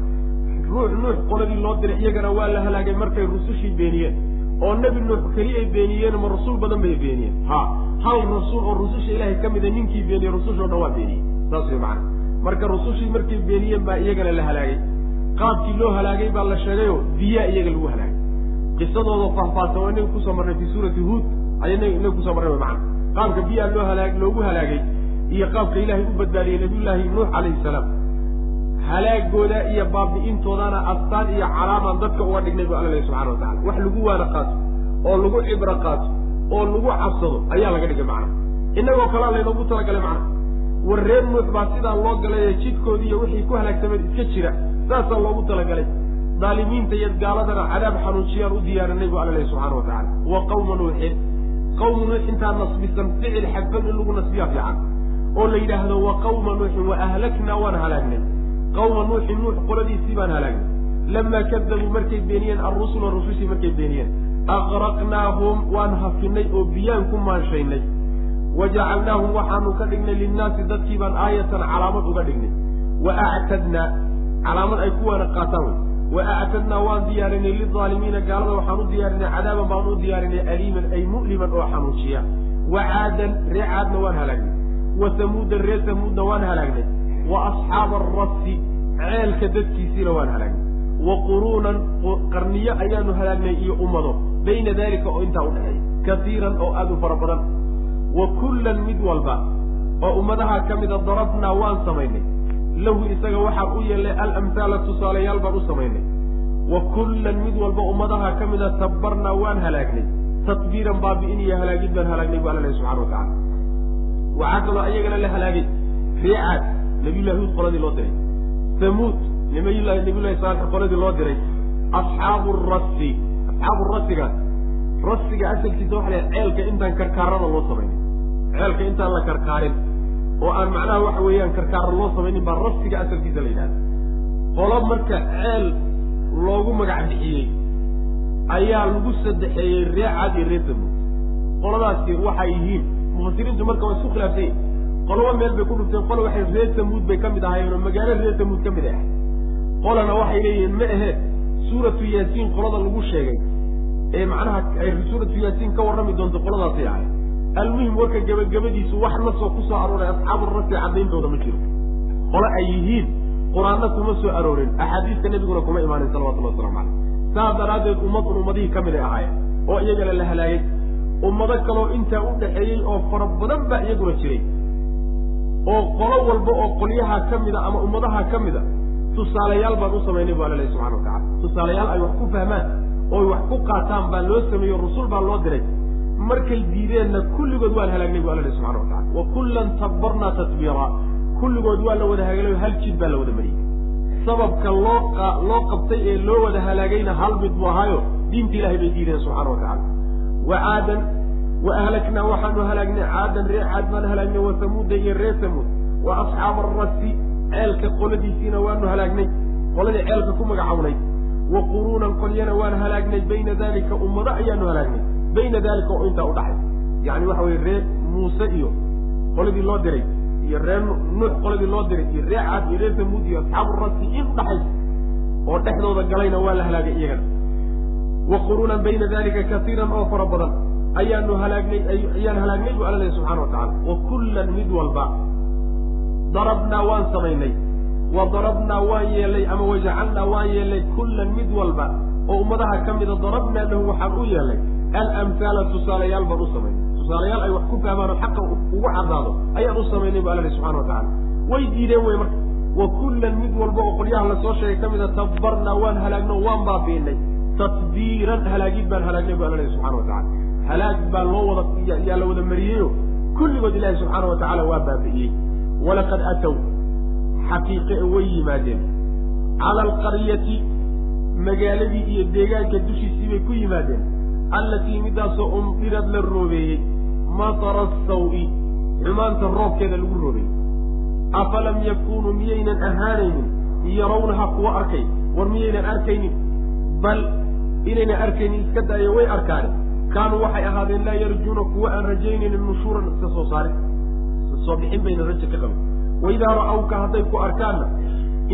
ruux nuux qoladii loo diray iyagana waa la halaagay markay rusushii beeniyeen. Oo nebi nuux keli ay beeniyeen ma rasuul badan bay beeniyeen. Ha hal rasuul oo rususha ilaahay ka mida ninkii beeniyey rusushoo dhan waa beeniyey. Saas way macana marka rusushii markay beeniyeen baa iyagana la halaagay. Qaabkii loo halaagay baa la sheegayoo biyaa iyaga lagu halaagay. Qisadooda faahfaahsan waa inaga ku soo marnay fii suurati huud ayay inaga ku soo marnay way macana qaabka biyaa loo halaag loogu halaagay iyo qaabka ilaahay u badbaadiyey nabiyullaahi nuux calayhi salaam. Halaagooda iyo baabi'intoodana astaan iyo calaamaan dadka uga dhignay bu alla lehy subxana wa tacala wax lagu waana qaato oo lagu cibro qaato oo lagu cabsado ayaa laga dhigay macna. Innagoo kalea laynoogu talagalay macna. War reer nuux baa sidaa loo galay jidkoodii iyo wixii ku halaagsameen iska jira saasaa loogu talagalay. Daalimiinta iyo gaaladana cadaab xanuujiyaan u diyaarinay bu alla lehy subxana wa tacala wa qawma nuuxin. Qawma nuux intaa nasbisan ficil xadfan in lagu nasbiyaa fiican oo la yidhaahdo wa qawma nuuxin wa ahlaknaa waan halaagnay qawma nuuxin nuux qoladiisii baan halaagnay lamaa kadabuu markay beeniyeen alrusula rusushii markay beeniyeen. Aqraqnaahum waan hafinay oo biyaan ku maanshaynay. Wajacalnaahum waxaanu ka dhignay linnaasi dadkii baan aayatan calaamad uga dhignay. Wa actadnaa calaamad ay kuwaana qaataan wey. Wa actadnaa waan diyaarinay lilaalimiina gaalada waxaan u diyaarinay cadaaban baan u diyaarinay aliiman ay mu'liman oo xanuujiya wa caadan ree caadna waan halaagnay wa samuudan ree samuudna waan halaagnay wa asxaaba arasi ceelka dadkiisiina waan halaagnay wa quruunan qarniyo ayaanu halaagnay iyo ummado bayna dalika oo intaa udhexeeya kaiiran oo aada u fara badan wa kullan mid walba oo ummadaha ka mida darabnaa waan samaynay lahu isaga waxaan u yeelnay alamhaala tusaalayaal baan u samaynay wa kullan mid walba ummadaha ka mida tabbarnaa waan halaagnay tadbiiran baabi'in iyo halaagid baan halaagnay bu alla lehy subxana wa tacala waxaa kaloo ayagana la halaagay reecaad nabiyullahi huud qoladii loo diray. Hamuud nabiyullahi nabiyullahi saalix qoladii loo diray. Asxaabu rasi asxaabu rasiga rasiga asalkiisa waxa la ceelka intaan karkaarada loo samaynin. Ceelka intaan la karkaarin oo aan macnaha waxa weeyaan karkaara loo samaynin baa rasiga asalkiisa la yidhahda qolo marka ceel loogu magac bixiyey ayaa lagu sadexeeyey ree cad iyo ree samuud qoladaasi waxay yihiin mufasiriintu marka waa isku khilaafsanya qoloba meel bay ku dhufteen qola waxay ree samuud bay ka mid ahaayeen oo magaalo ree samuud ka mid ah. Qolana waxay leeyihiin ma ahe suuratu yaasiin qolada lagu sheegay. Ee macnaha ay suuratu yaasiin ka warrami doonto qoladaasay ahay almuhim warka gebagabadiisu wax nasoo ku soo arooray asxaabu rasi caddayntooda ma jiro. Qole ay yihiin qur'aanna kuma soo aroorin axaadiista nebiguna kuma imaanin salawatullah waslamu caleyh saas daraaddeed ummadun ummadihii ka mid ay ahaayeen oo iyagana la halaagay ummado kaloo intaa u dhaxeeyey oo fara badan baa iyaguna jiray. oo qolo walba oo qolyaha ka mida ama ummadaha ka mida tusaalayaal baan u samaynay bu alla subxana wa tacala tusaalayaal ay wax ku fahmaan oo ay wax ku qaataan baa loo sameeyo rasul baa loo diray. Markay diideenna kulligood waan halaagnay bu alla subxana wa tacala wa kullan tabbarnaa tatbiira kulligood waa la wada hagalayo hal jid baa la wada mariyey. Sababka loo loo qabtay ee loo wada halaagayna hal mid buu ahaayo diinta ilahay bay diideen subxana wa tacala wa caadan wa ahlaknaa waxaanu halaagnay caadan ree caad baan halaagnay wa samuuda iyo ree samuud wa asxaaba arasi ceelka qoladiisiina waanu halaagnay qoladii ceelka ku magacawnay wa quruunan qolyana waan halaagnay bayna dalika ummado ayaanu halaagnay bayna dalika oo intaa udhaxay yani waxa weye ree muuse iyo qoladii loo diray iyo ree nuux qoladii loo diray iyo ree caad iyo ree samuud iyo asxaabu rasi in udhaxaysa oo dhexdooda galayna waa la halaagay iyagana wa quruunan bayna dalika kaiiran oo fara badan ayaanu halaagnay ayaan halaagnay bu alla lehy subxana wa tacala wa kullan mid walba darabnaa waan samaynay wa darabnaa waan yeelnay ama wajacalnaa waan yeelnay kullan mid walba oo ummadaha ka mida darabnaa lahu waxaan u yeelnay alamhaala tusaalayaal baan u samaynay tusaalayaal ay wax ku fahmaan oo xaqa ugu caddaado ayaan u samaynay bu alla lehy subxana wa tacala way diideen wey marka wa kullan mid walba oo qolyaha la soo sheegay ka mida tabbarnaa waan halaagno waan baabiinay tatbiiran halaagid baan halaagnay bu alla lehy subxana wa tacala halaag baa loo wada yaa la wada mariyeyo kulligood ilaahi subxaana wa tacaala waa baabi'iyey walaqad aatow xaqiiqe way yimaadeen cala alqaryati magaaladii iyo deegaanka dushiisii bay ku yimaadeen allatii midaasoo umdirad la roobeeyey matara saw-i xumaanta roobkeeda lagu roobeeyey afalam yakunuu miyaynan ahaanaynin yarawnaha kuwa arkay war miyaynan arkaynin bal inaynan arkaynin iska daayo way arkaane. Kaanuu waxay ahaadeen laa yarjuuna kuwa aan rajaynaynin nushuuran iska soo saare. Soo bixin bayna raja ka qabin waidaa ra'awka hadday ku arkaanna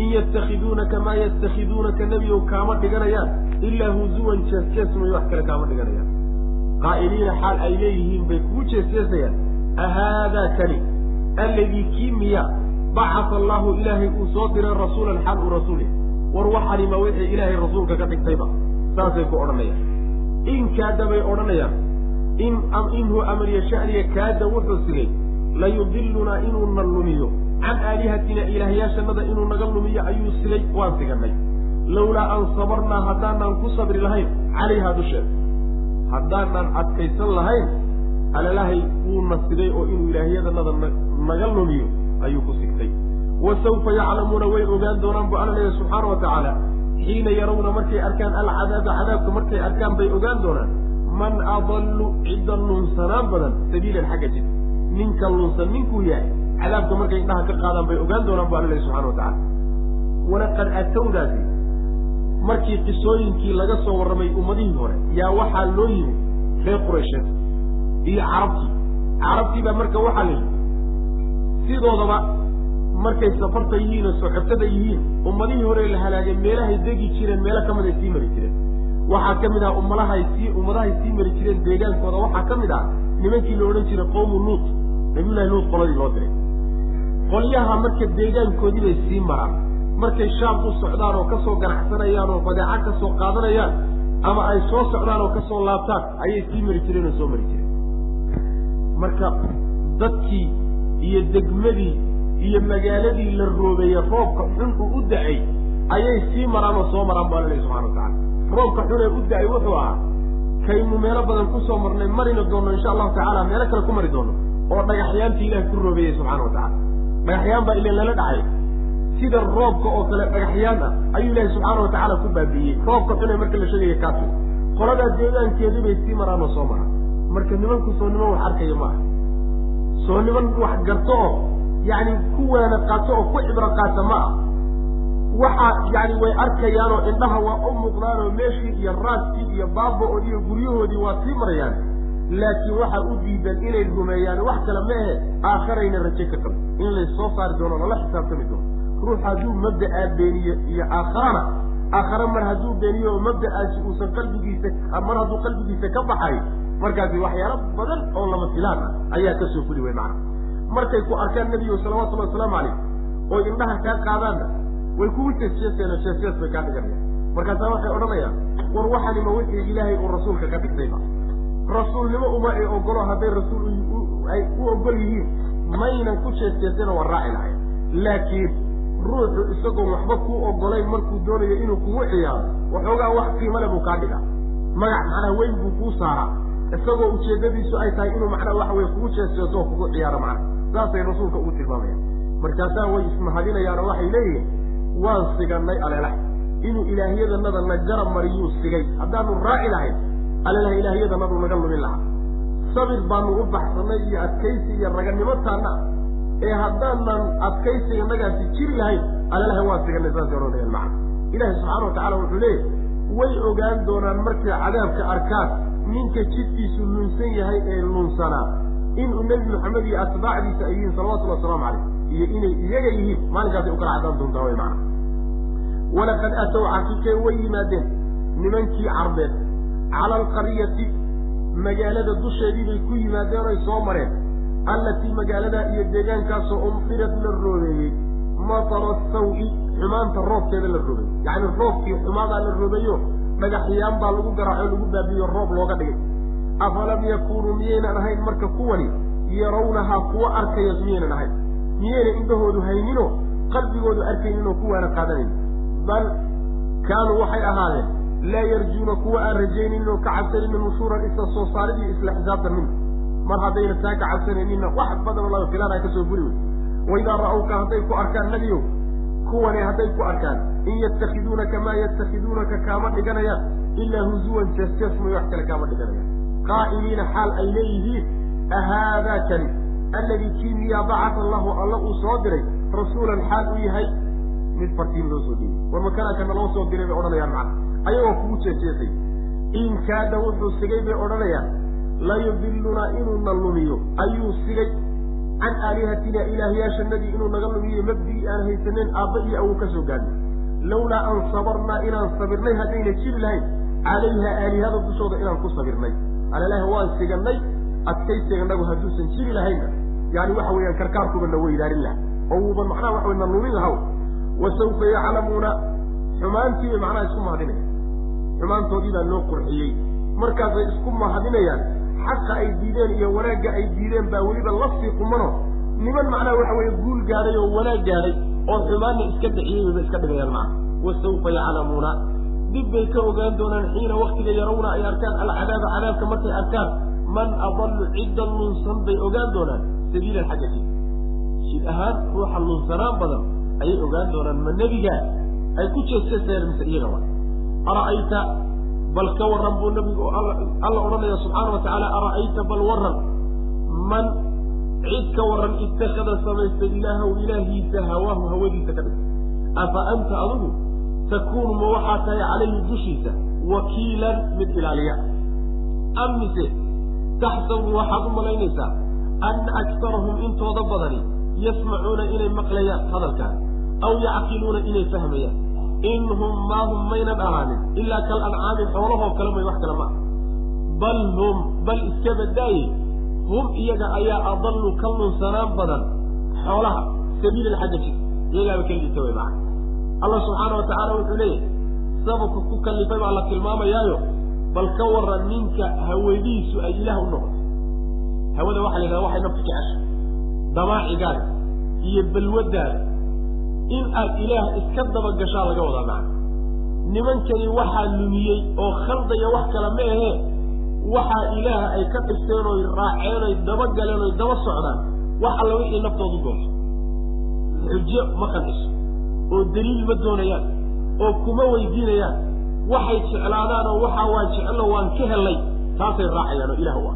in yatakhiduunaka maa yatakhiduunaka nebigow kaama dhiganayaan ilaa huzuwan jees-jeesmay wax kale kaama dhiganayaan. Qaa'iliina xaal ay leeyihiin bay kugu jees-jeesayaan. Ahaadaa kani alladii kii miya bacata allaahu ilaahay uu soo diray rasuulan xaal uu rasuul yahay war waxanima wixii ilaahay rasuulka ka dhigtayba saasay ku odhanayaan. In kaada bay odhanayaan. In inhu amriya shaniga kaada wuxuu sigay layudilunaa inuu na lumiyo. Can aalihatina ilaahyaashannada inuu naga lumiyo ayuu sigay waan siganay lawlaa an sabarnaa haddaanaan ku sabri lahayn calayhaa dusheeda haddaanaan adkaysan lahayn alalahay wuuna sigay oo inuu ilaahyadanada naga lumiyo ayuu ku sigtay. Wa sawfa yaclamuuna way ogaan doonaan bu alla leeyahy subxaana wa tacaala xiina yarawna markay arkaan alcadaaba cadaabka markay arkaan bay ogaan doonaan man adallu cidda lunsanaan badan sabiilan xagga jid ninka lunsan ninkuu yahay cadaabka markay indhaha ka qaadaan bay ogaan doonaan bu alla subxana wa tacala walaqad atowdaasi markii qisooyinkii laga soo warramay ummadihii hore yaa waxaa loo yimi reer quraysheed iyo carabtii carabtii baa marka waxaa la yidhi sidoodaba markay safarta yihiin oo socotada yihiin ummadihii hore la halaagay meelahay degi jireen meelo ka mid ay sii mari jireen. Waxaa ka mid ah ummadahay sii ummadahay sii mari jireen deegaankooda. Waxaa ka mid ah nimankii la odhan jiray qowmu luut nabiyullahi luut qoladii loo diray. Qolyaha marka deegaankoodii bay sii maraan. Markay shaam u socdaan oo ka soo ganacsanayaan oo badeeca ka soo qaadanayaan ama ay soo socdaan oo ka soo laabtaan ayay sii mari jireen oo soo mari jireen. Marka dadkii iyo degmadii iyo magaaladii la roobeeye roobka xun uu u da'ay ayay sii maraan oo soo maraan lehi subxana wa tacala roobka xun ee u da'ay wuxuu ahaa kaynu meelo badan ku soo marnay marina doono insha allahu tacaala meelo kale ku mari doono oo dhagaxyaantii ilahay ku roobeeyey subxana wa tacala dhagaxyaan baa ilan lala dhacay. Sida roobka oo kale dhagaxyaan ah ayuu ilaahay subxaana wa tacaala ku baabiiyey. Roobka xun ee marka la sheegaya kaatu qoladaa deegaankeedii bay sii maraan oo soo maraan. Marka nimanku soo niman wax arkaya ma aha soo niman wax garto oo yacni kuwaana qaato oo ku cibro qaata ma ah. Waxa yani way arkayaanoo indhaha waa u muuqdaanoo meeshii iyo raaskii iyo baaba-ood iyo guryahoodii waa sii marayaan. Laakiin waxaa u diidan inay rumeeyaan wax kale ma ahe aakharayna raje ka qabo in laysoo saari doono lala xisaabtami doono. Ruux hadduu mabda'aa beeniyo iyo aakharana aakhare mar hadduu beeniyo oo mabda'aasi uusan qalbigiisa mar hadduu qalbigiisa ka baxay markaasi waxyaalo badan oo lama filaan ah ayaa ka soo fuli wey macana markay ku arkaan nebigu salawatullahi wasalaamu calayh oo indhaha kaa qaadaanna way kugu jeesjeeseen jeesjees bay kaa dhiganayaan markaasaa waxay odhanayaan war waxanima wixii ilaahay uu rasuulka ka dhigtayba rasuulnimo uma ay ogolo hadday rasuul ay u ogol yihiin maynan ku jeesjeesena waa raaci lahayn. Laakiin ruuxu isagoon waxba kuu ogolayn markuu doonayo inuu kugu ciyaaro waxoogaa wax qiimale buu kaa dhigaa. Magac macnaha weyn buu kuu saaraa. Isagoo ujeeddadiisu ay tahay inuu macnaha waxa weye kugu jeesjeeso oo kugu ciyaaro macnaha saasay rasuulka ugu tilmaamayaan markaasaa way ismahadinayaanoo waxay leeyihiin waan siganay aleelaha inuu ilaahyadanada na mariyuu sigay. Haddaanu raaci lahayn aleelaha ilaahyadanadu naga lumin lahaa. Sabir baanu u baxsanay iyo adkaysi iyo raganimo taana ee haddaanan adkaysiga nagaasi jiri lahayn aleelaha waan siganay saasay odhanayaan macana ilaahi subxaana wa tacala wuxuu leeyahy way ogaan doonaan markay cadaabka arkaan ninka jidkiisu lunsan yahay ee lunsanaa inuu nebi maxamed iyo atbaacdiisa ay yihiin salawatullhi wasalaamu calayh iyo inay iyaga yihiin maalinkaasay u kala cadaan doontaa way macana walaqad aatow xaqiiqee way yimaadeen nimankii carbeed. Cala alqaryati magaalada dusheedii bay ku yimaadeen oy soo mareen. Allatii magaaladaa iyo deegaankaasoo umtirad la roobeeyey matara sawi xumaanta roobkeeda la roobey yacni roobkii xumaadaa la roobeeyo dhagaxyaan baa lagu garaaco lagu baabiyo roob looga dhigay afalam yakuunuu miyaynan ahayn marka kuwani yarawnahaa kuwa arkaya miyaynan ahayn miyaynan indhahoodu hayninoo qalbigoodu arkayninoo kuwaana qaadanayn bal kaanuu waxay ahaadeen laa yarjuuna kuwa aan rajaynin oo ka cabsanaynin nushuuran isla soo saaridii isla xisaabtan minhu mar haddayna taa ka cabsanayninna wax badanoo laga filaanaa ka soo fuli wey waidaa ra'awka hadday ku arkaan nebiyow kuwani hadday ku arkaan in yatakhiduunaka maa yatakhiduunaka kaama dhiganayaan ilaa huzuwan jees-jees may wax kale kaama dhiganayaan qaa'iliina xaal ay leeyihiin ahaadaa kani alladii kii miyaa bacata allahu alla uu soo diray rasuulan xaal u yahay mid fartiin loo soo dhiibay war makanaakana loo soo diray bay odhanayaan macna ayagoo kugu in kaada wuxuu sigay bay odhanayaan layudilunaa inuuna lumiyo ayuu sigay can aalihatina ilaahyaashanadii inuu naga lumiyo mabdii aan haysaneyn aabba iyo awow ka soo gaadnay lawlaa an sabarnaa inaan sabirnay haddayna jiri lahayn calayha aalihada dushooda inaan ku sabirnay alalahi waan siganay adkaysiganagu hadduusan jiri lahaynna yani waxa weeyaan karkaarkuba na weydaarin laha oo wuuban macnaha waxa wey na lumin lahaw wasawfa yaclamuuna xumaantii bay macnaha isku mahadinayaan. Xumaantoodii baa loo qurxiyey. Markaasay isku mahadinayaan. Xaqa ay diideen iyo wanaagga ay diideen baa weliba la sii qumano niman macnaha waxa weeye guul gaadhay oo wanaag gaadhay oo xumaanna iska bixiyey bayba iska dhigayaan macna wasawfa yaclamuuna dib bay ka ogaan doonaan xiina waktiga yarawna ay arkaan alcadaaba cadaabka markay arkaan man adallu cidda lunsan bay ogaan doonaan sabiilan xagga jid. Jid ahaan ruuxa lunsanaan badan ayay ogaan doonaan ma nebigaa ay ku jeesjeesayaan mise iyaga ara'ayta bal ka warran buu nabigu alla odhanaya subxaana wa tacaala ara'ayta bal warran man cid ka warran ittakhada samaystay ilaahaw ilaahiisa hawaahu hawadiisa ka dhig afa anta adigu takuunu ma waxaa tahay calayhi dushiisa wakiilan mid ilaaliya. Am mise taxsabu waxaad u malaynaysaa anna aktarahum intooda badani yasmacuuna inay maqlayaan hadalkaan aw yacqiluuna inay fahmayaan. In hum maa hum maynan ahaanin ilaa kal ancaami xoolahoo kale may wax kale maa bal hum bal iska badaaye hum iyaga ayaa adallu ka lunsanaan badan xoolaha sabiilan xagga jid iyagaaba ka liita way macana allah subxaana wa tacaala wuxuu leeyahay sababka ku kallifay baa la tilmaamayaayo bal ka waran ninka hawadiisu ay ilaah u noqotay hawada waxaa la yidhahda waxay naftu jecesha damaacigaada iyo balwadaada in aad ilaah iska dabagashaa laga wadaa macna. Nimankani waxaa lumiyey oo khaldaya wax kale ma ahee waxaa ilaah ay ka dhigteen oy raaceen oy daba galeen oy daba socdaan wax alla wixii naftoodu doonto xujo ma qandiso oo daliil ma doonayaan oo kuma weydiinayaan. Waxay jeclaadaan oo waxaa waan jecelno waan ka helay taasay raacayaan oo ilaah u ah.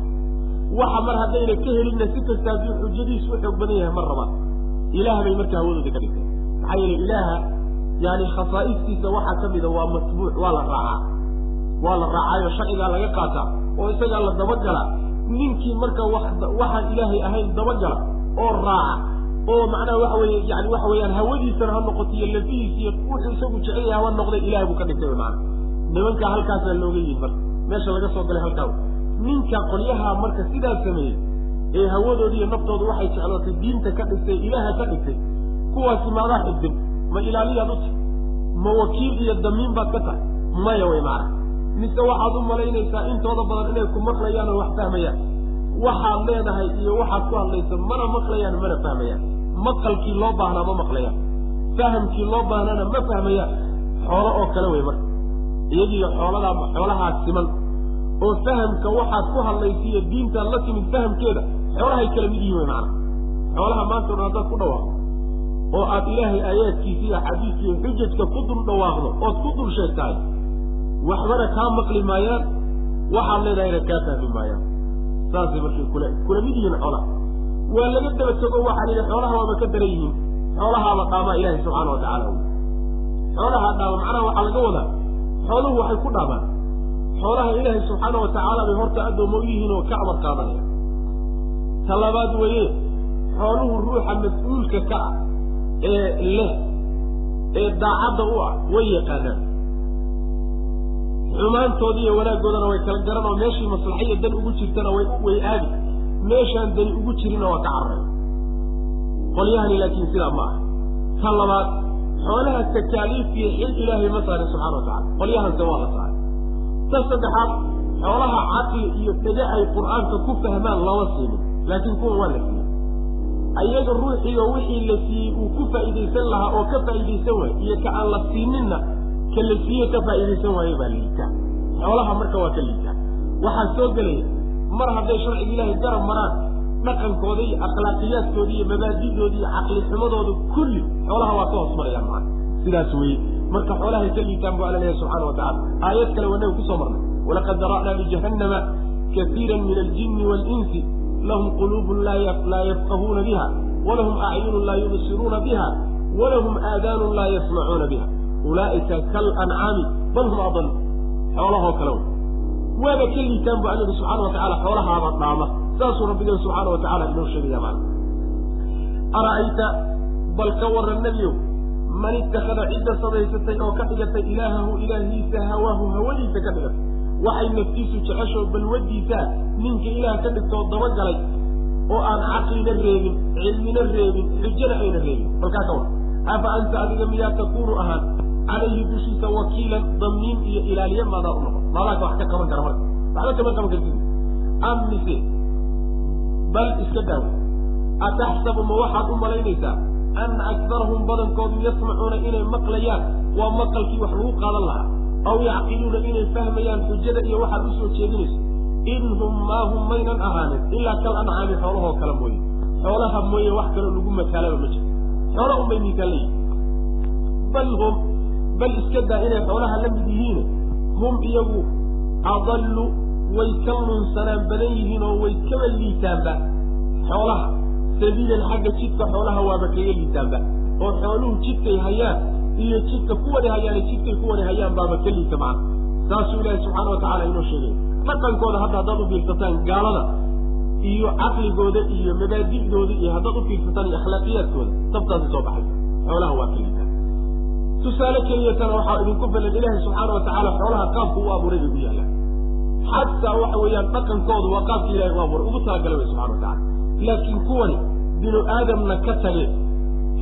Waxa mar haddayna ka helinna si kasta haddii xujadiisu u xoog badan yahay ma rabaan ilaah bay markaa hawadooda ka dhigtay. Maxaa yeele ilaaha yani khasaa'istiisa waxaa ka mida waa matbuuc waa la raacaa. Waa la raacaayo sharcigaa laga qaataa oo isagaa la dabagalaa ninkii marka waxaan ilaahay ahayn dabagala oo raaca oo macnaha waxa weye yani waxa weeyaan hawadiisana ha noqoto iyo lafihiis iyo wuxuu isagu jecel yahay ha noqday ilahay buu ka dhigtay maana nimankaa halkaasaa looga yihiin marka. Meesha laga soo galay halkaa ninka qolyaha marka sidaa sameeyey ee hawadooda iyo naftooda waxay jeclootay diinta ka dhigtay ilaaha ka dhigtay kuwaasi maadaa xidbin ma ilaaliyaad u tahay ma wakiil iyo damiin baad ka tahay? Maya way macana mise waxaad u malaynaysaa intooda badan inay ku maqlayaan oo wax fahmayaan? Waxaad leedahay iyo waxaad ku hadlayso mana maqlayaan mana fahmayaan maqalkii loo baahnaa ma maqlayaan fahamkii loo baahnana ma fahmayaan xoolo oo kale wey marka. Iyagiiyo xooladaa xoolahaa siman. Oo fahamka waxaad ku hadlaysa iyo diintaad la timid fahamkeeda xoolahay kala mid yihiin wey macana xoolaha maanta odhan haddaad ku dhawaaqdo. Oo aad ilaahay aayaadkiisa iyo axaadiiska iyo xujajka ku dul dhawaaqdo ood ku dul sheegtahay. Waxbana kaa maqli maayaan waxaad leedahayna kaa fahmi maayaan. Saasay markay kula kula mid yihiin xoolaha waa laga daba tego waxaa la yidhi xoolaha waaba ka daran yihiin. Xoolahaaba dhaamaa ilaahay subxaana wa tacaala xoolaha dhaama macnaha waxaa laga wadaa xooluhu waxay ku dhaamaan. Xoolaha ilaahay subxaana wa tacaala bay horta addoomo u yihiin oo ka amar qaadanaya ta labaad weeye xooluhu ruuxa mas'uulka ka ah ee leh ee daacadda u ah way yaqaanaan. Xumaantooda iyo wanaaggoodana way kala garan oo meeshii maslaxaiyo dan ugu jirtana way way aadi meeshaan dani ugu jirinna waa ka carray qolyahani laakiin sidaa ma aha. Ta labaad xoolaha takaaliif iyo xil ilaahay ma saarin subxana wa tacala qolyahanse waa la saaray. Ta saddexaad xoolaha caqli iyo dhege ay qur'aanka ku fahmaan lama siinin laakiin kuwan waa la siiyey. Ayaga ruuxiiyo wixii la siiyey uu ku faa'iidaysan lahaa oo ka faa'iidaysan waaye iyo ka aan la siininna ka la siiye ka faa'iidaysan waaye baa liitaa xoolaha marka waa ka liitaa. Waxaa soo gelaya mar hadday sharciga ilaahay garab maraan dhaqankooda iyo akhlaaqiyaadkooda iyo mabaadidooda iyo caqli xumadooda kulli xoolaha waa ka hoos marayaan macana sidaas weeye marka xoolahay ka liitaan bu alla leeyahay subxana wa tacala aayad kale waa nabi ku soo marnay walaqad dara'naa lijahannama kaiira min aljini waalinsi lahum quluubun laa yafqahuuna biha walahum acyunun laa yubsiruuna biha walahum aadaanun laa yasmacuuna biha. Ulaa'ika kalancaami bal hum adal xoolahoo kale waaba ka liitaan bu alla yihi subxana wa tacala xoolahaaba dhaama. Saasuu rabbigeen subxaana wa tacala inoo sheegaya maana ara'ayta bal ka waran nebiyow man ittakhada cidda samaysatay oo ka dhigatay ilaahahu ilaahiisa hawaahu hawadiisa ka dhigatay waxay naftiisu jeceshoo balwadiisaa ninka ilaah ka dhigtoo dabagalay oo aan caqlina reebin cilmina reebin xujana ayna reebin. Balkaa ka war afa anta adiga miyaa takuunu ahaan calayhi dushiisa wakiilan damiin iyo ilaaliye maadaa u noqon maadaaka wax ka qaban kara marka waxba kama qaban kartid am bal iska daawo ataxsabu ma waxaad u malaynaysaa ana aktarahum badankoodu yasmacuuna inay maqlayaan waa maqalkii wax lagu qaadan lahaa aw yacqiluuna inay fahmayaan xujada iyo waxaad u soo jeedinayso in hum maa hum maynan ahaanin ilaa kal ancaami xoolahoo kale mooye xoolaha mooye wax kaloo lagu mataalaba ma jiro xoola unbay miisaan leeyihiin bal hum bal iska daa inay xoolaha la mid yihiin. Hum iyagu adallu way ka lunsanaan badan yihiin oo way kaba liitaanba. Xoolaha sabiilan xagga jidka xoolaha waaba kaga liitaanba. Oo xooluhu jidkay hayaan iyo jidka kuwani hayaane jidkay kuwani hayaan baaba ka liita macna. Saasuu ilaahi subxaana wa tacala inoo sheegay. Dhaqankooda hadda haddaad u fiirsataan gaalada iyo caqligooda iyo mabaadi'dooda iyo haddaad u fiirsataan iyo akhlaaqiyaadkooda tabtaasi soo baxaysa xoolaha waa ka liitaan tusaale keliyatana waxaa idinku filan ilaahi subxaana wa tacaala xoolaha qaabku u abuuray bay ku yaallaan xataa waxa weeyaan dhaqankoodu waa qaabkii ilahay u abuuray. Ugu talagalay way subxana wa tacala laakiin kuwani binu aadamna ka tage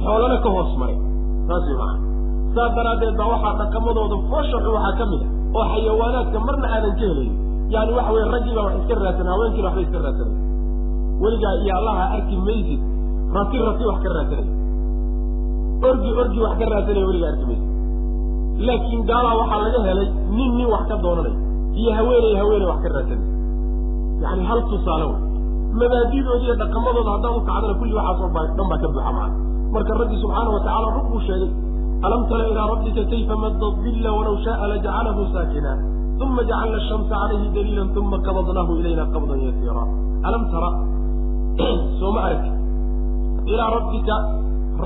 xoolana ka hoos maray. Saas way macana saas daraaddeed baa waxaa dhaqamadooda fooshaxu waxaa ka mid a oo xayawaanaadka marna aadan ka helayn. Yani waxa weye raggii baa wax iska raadsan haweenkiina waxba iska raadsanay. Weligaa iyo allaha arki maysid rati rati wax ka raadsanay orgi orgi wax ka raadsanaya weligaa arki maysid laakiin gaalaa waxaa laga helay nin nin wax ka doonanay iyo haweeney haweeney wax ka raadsanay. Yani hal tusaale wey mabaadidoodi iyo dhaqamadooda haddaan u kacdana kulli waxaasoo ba dhan baa ka buuxa macana marka rabbi subxaana wa tacala rug buu sheegay alam tara ilaa rabbika kayfa madda dilla walaw shaaa lajacalahu saakina uma jacalna ashamsa calayhi daliilan uma qabadnaahu ilayna qabdan yasiira. Alam tara sooma aragti. Ilaa rabbika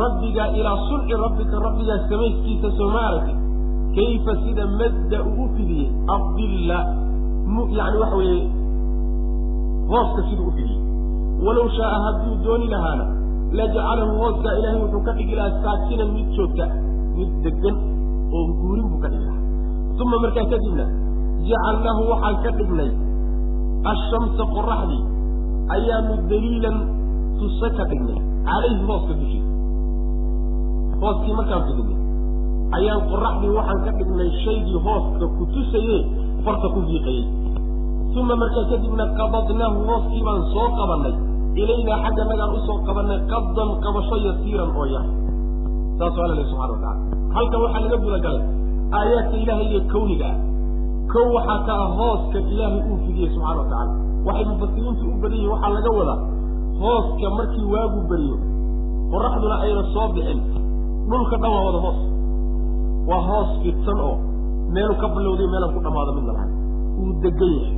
rabbiga ilaa sunci rabbika rabbigaa samayskiisa sooma aragti kayfa sida madda uu u fidiyey adilla yani waxa weeye hooska siduu u fidiyey. Walow shaaa hadduu dooni lahaana lajacalahu hooskaa ilaahay wuxuu ka dhigi lahaa saakinan mid joogta mid degan oo guurin buu ka dhigi lahaa. Uma markaa kadibna jacalnaahu waxaan ka dhignay ashamsa qoraxdii ayaanu daliilan tuse ka dhignay calayhi hooska dushiisa hooskii markaan fidinay ayaan qoraxdii waxaan ka dhignay shaygii hooska ku tusaye farta ku fiiqayey uma markaa kadibna qabadnaahu hooskii baan soo qabannay. Ilaynaa xagga nagaan u soo qabannay qabdan qabasho yasiiran oo yar. Saasuu alla leh subxana wa tacala halkan waxaa laga gudagalay aayaadka ilaahay iyo kawniga ah. Kow waxaa ka ah hooska ilaahay uu fidiyey subxana wa tacala waxay mufasiriintu u badan yihiin waxaa laga wadaa hooska markii waagu beriyo qoraxduna ayna soo bixin dhulka dhan waa wada hoos. Waa hoos fidsan oo meelu ka bilowday meelan ku dhammaado midna lahay uu degan yahay.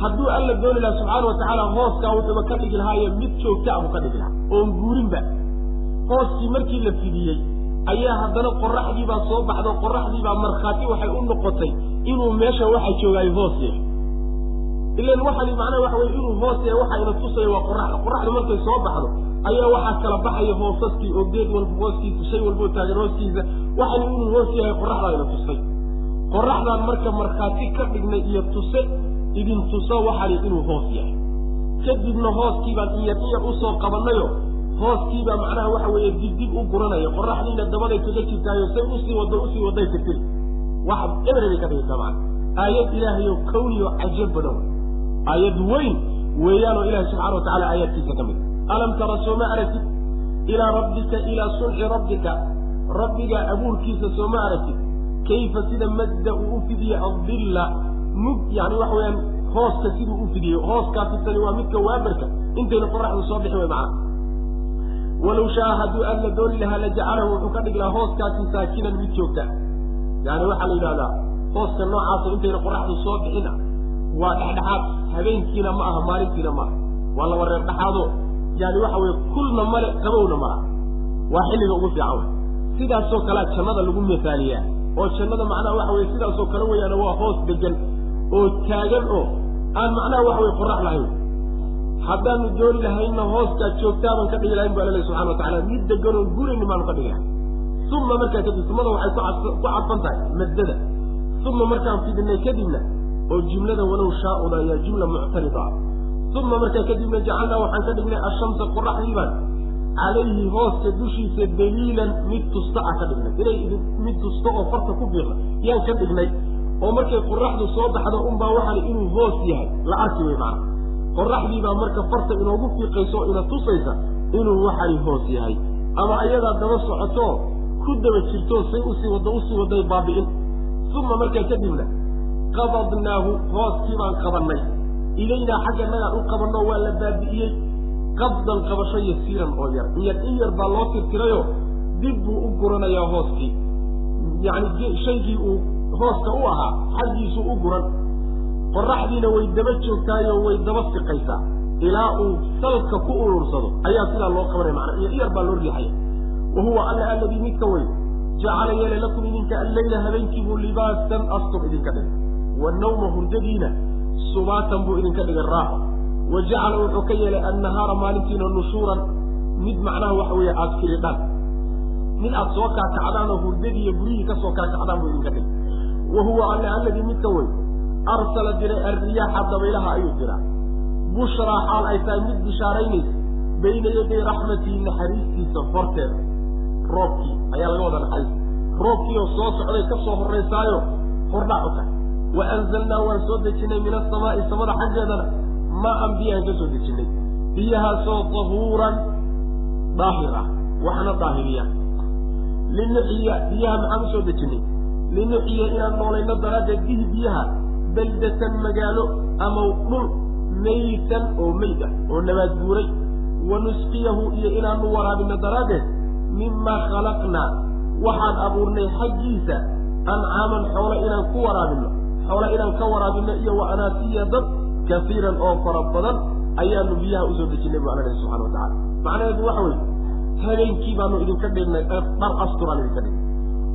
Hadduu alla dooni laha subxaana wa tacaala hooskaa wuxuuba ka dhigi lahaaye mid joogta abuu ka dhigi lahaa. Oon guurinba hooskii markii la fidiyey ayaa haddana qoraxdiibaa soo baxdo qoraxdiibaa markhaati waxay u noqotay inuu meesha waxa joogaayo hoos yahay. Ilan waxani macnaha waxa weye inuu hoos yahay waxa ina tusaya waa qoraxda qoraxda markay soo baxdo ayaa waxaa kala baxaya hoosaskii oo geed walba hooskiisa shay walboo taagan hooskiisa waxani inuu hoos yahay qoraxdaa ina tusay. Qoraxdaan marka markhaati ka dhignay iyo tuse idin tuso waxani inuu hoos yahay. Kadibna hooskiibaan inyar inyar u soo qabannayo. Hooskiibaa macnaha waxa weeye dibdib u guranaya. Qoraxdiina dabaday kaga jirtaayo say u sii wado u sii waday ka tiri. Wax ebre bay ka dhigaysaa macana aayad ilaahayo kawniyo cajab badan. Aayad weyn weeyaanoo ilahi subxana wa tacala aayaadkiisa ka mid alam tara sooma aragtid ilaa rabbika ilaa sunci rabbika. Rabbigaa abuurkiisa sooma aragtid kayfa sida madda uu u fidiye adilla mug yani waxa weeyaan hooska siduu u fidiye hooskaa fidsani waa midka waabarka. Intayna qoraxdu soo bixi way macana walow shaaa hadduu alla dooni lahaa lajacalahu wuxuu ka dhigi lahaa hooskaasi saakinan mid joogta. Yani waxaa la yidhahdaa hooska noocaasa intayna qoraxdu soo bixina waa dhexdhexaad. Habeenkiina ma aha maalintiina ma aha. Waa laba reer dhexaado yani waxa weye kulna male qabowna ma aha. Waa xilliga ugu fiican wey sidaasoo kalea jannada lagu misaaliyaa oo jannada macnaha waxa weye sidaasoo kale weyaana waa hoos degan oo taagan oo aan macnaha waxa weye qorax lahayn. Haddaanu dooni lahayna hooskaa joogtaabaan ka dhigi lahayn bu alla subxana wa tacala mid degan oon guraynin baanu ka dhigi lahay uma markaa kadib sumada waxay ku cadfan tahay maddada. Uma markaan fidinay kadibna oo jumlada walow shaauna ayaa jumla muctarida uma markaa kadibna jacalnaa waxaan ka dhignay ashamsa qoraxdiibaan calayhi hooska dushiisa daliilan mid tusta ah ka dhignay. Inay mid tusta oo farta ku biiqa yaan ka dhignay. Oo markay qoraxdu soo baxdo unbaa waxaan inuu hoos yahay. La arki wey macana qoraxdiibaa marka farta inoogu fiiqayso oo ina tusaysa inuu waxani hoos yahay. Ama ayadaa daba socoto ku daba jirto say u sii wadda u sii wadday baabi'in. Uma markaa kadibna qabadnaahu hooskii baan qabannay ilaynaa xagga nagaan u qabanno waa la baabi'iyey qabdan qabasho yasiiran oo yar. In yar in yar baa loo tirtirayo dib buu u guranayaa hooskii. Yacni shaygii uu hooska u ahaa xaggiisuu u guran. Qoraxdiina way daba joogtaayoo way daba siqaysaa ilaa uu salka ku urursado. Ayaa sidaa loo qabanaya macana iyo iyar baa loo riixaya. Wa huwa alla alladii midka weyn. Jacala yeele lakum idinka alleyla habeenkiibuu libaasan astur idinka dhigay. Wanawma hurdadiina subaatan buu idinka dhigay raaxo. Wa jacala wuxuu ka yeelay annahaara maalintiina nushuuran. Mid macnaha waxa weeye aada firidhaan. Mid aada soo kaakacdaan oo hurdadii iyo guryihii ka soo kaakacdaan buu idinka dhigay. Wa huwa alla alladii midka weyn. Arsala diray arriyaaxa dabaylaha ayuu diraa. Bushraa xaal ay tahay mid bishaaraynaysa bayna yaday raxmatii naxariistiisa horteeda roobkii ayaa laga wada naxariis roobkii oo soo socday ka soo horraysaayo hordhac u tahay wa anzalnaa waan soo dejinay min asamaa'i samada xaggeedana maa an biyaan ka soo dejinay biyahaasoo tahuuran daahir ah waxna daahiriya linuxiya biyaha maxaan u soo dejinay linuxiya inaan noolayno daraaddeed bihi biyaha baldatan magaalo ama dhul maytan oo meyd ah oo nabaad guuray wa nusqiyahu iyo inaanu waraabino daraaddeed mimaa khalaqnaa waxaan abuurnay xaggiisa ancaaman xoolo inaan ku waraabino xoolo inaan ka waraabino iyo wa anaasiya dad kasiiran oo fara badan ayaanu biyaha u soo dejinay bu alla subxana wa tacala macnaheedu waxa weye habeenkii baanu idinka dhignay dhar asturaan idinka dhignay.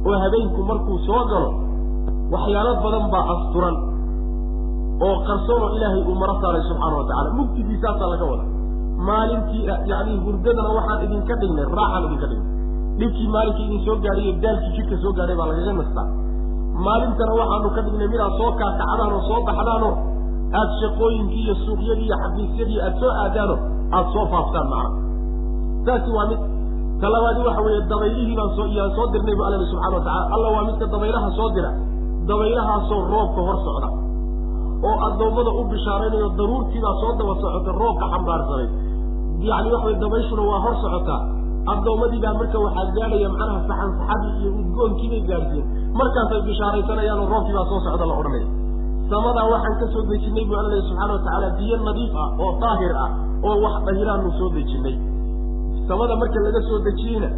Oo habeenku markuu soo galo waxyaalo badan baa asturan oo qarsoonoo ilaahay uu maro saaray subxaana wa tacala mugtigiisaasaa laga wada maalintii yacni hurdadana waxaan idinka dhignay raaxaan idinka dhignay. Dhibkii maalinkii idin soo gaadhay iyo daalkii jidhka soo gaadhay baa lagaga nastaa maalintana waxaanu ka dhignay midaad soo kaakacdaan oo soo baxdaanoo aada shaqooyinkii iyo suuqyadii iyo xafiisyadii aada soo aadaano aada soo faaftaan macna. Taasi waa mid ta labaadi waxa weeye dabaylihii baan soo iyaan soo dirnay bu alla subxana wa tacala alla waa midka dabaylaha soo dira dabaylahaasoo roobka hor socda. Oo addoommada u bishaaraynayo daruurtiibaa soo daba socota roobka xambaarsanay yacni waxa weye dabayshuna waa hor socotaa addoommadiibaa marka waxaa gaadhaya macnaha saxan saxadii iyo udgoonkiibay gaadhsiin markaasay bishaaraysanayaan oo roobkii baa soo socda la odhanaya samadaa waxaan ka soo dejinay buu alla lehi subxana wa tacaala biyo nadiif ah oo daahir ah oo wax dahiraanu soo dejinnay samada marka laga soo dejiyeyna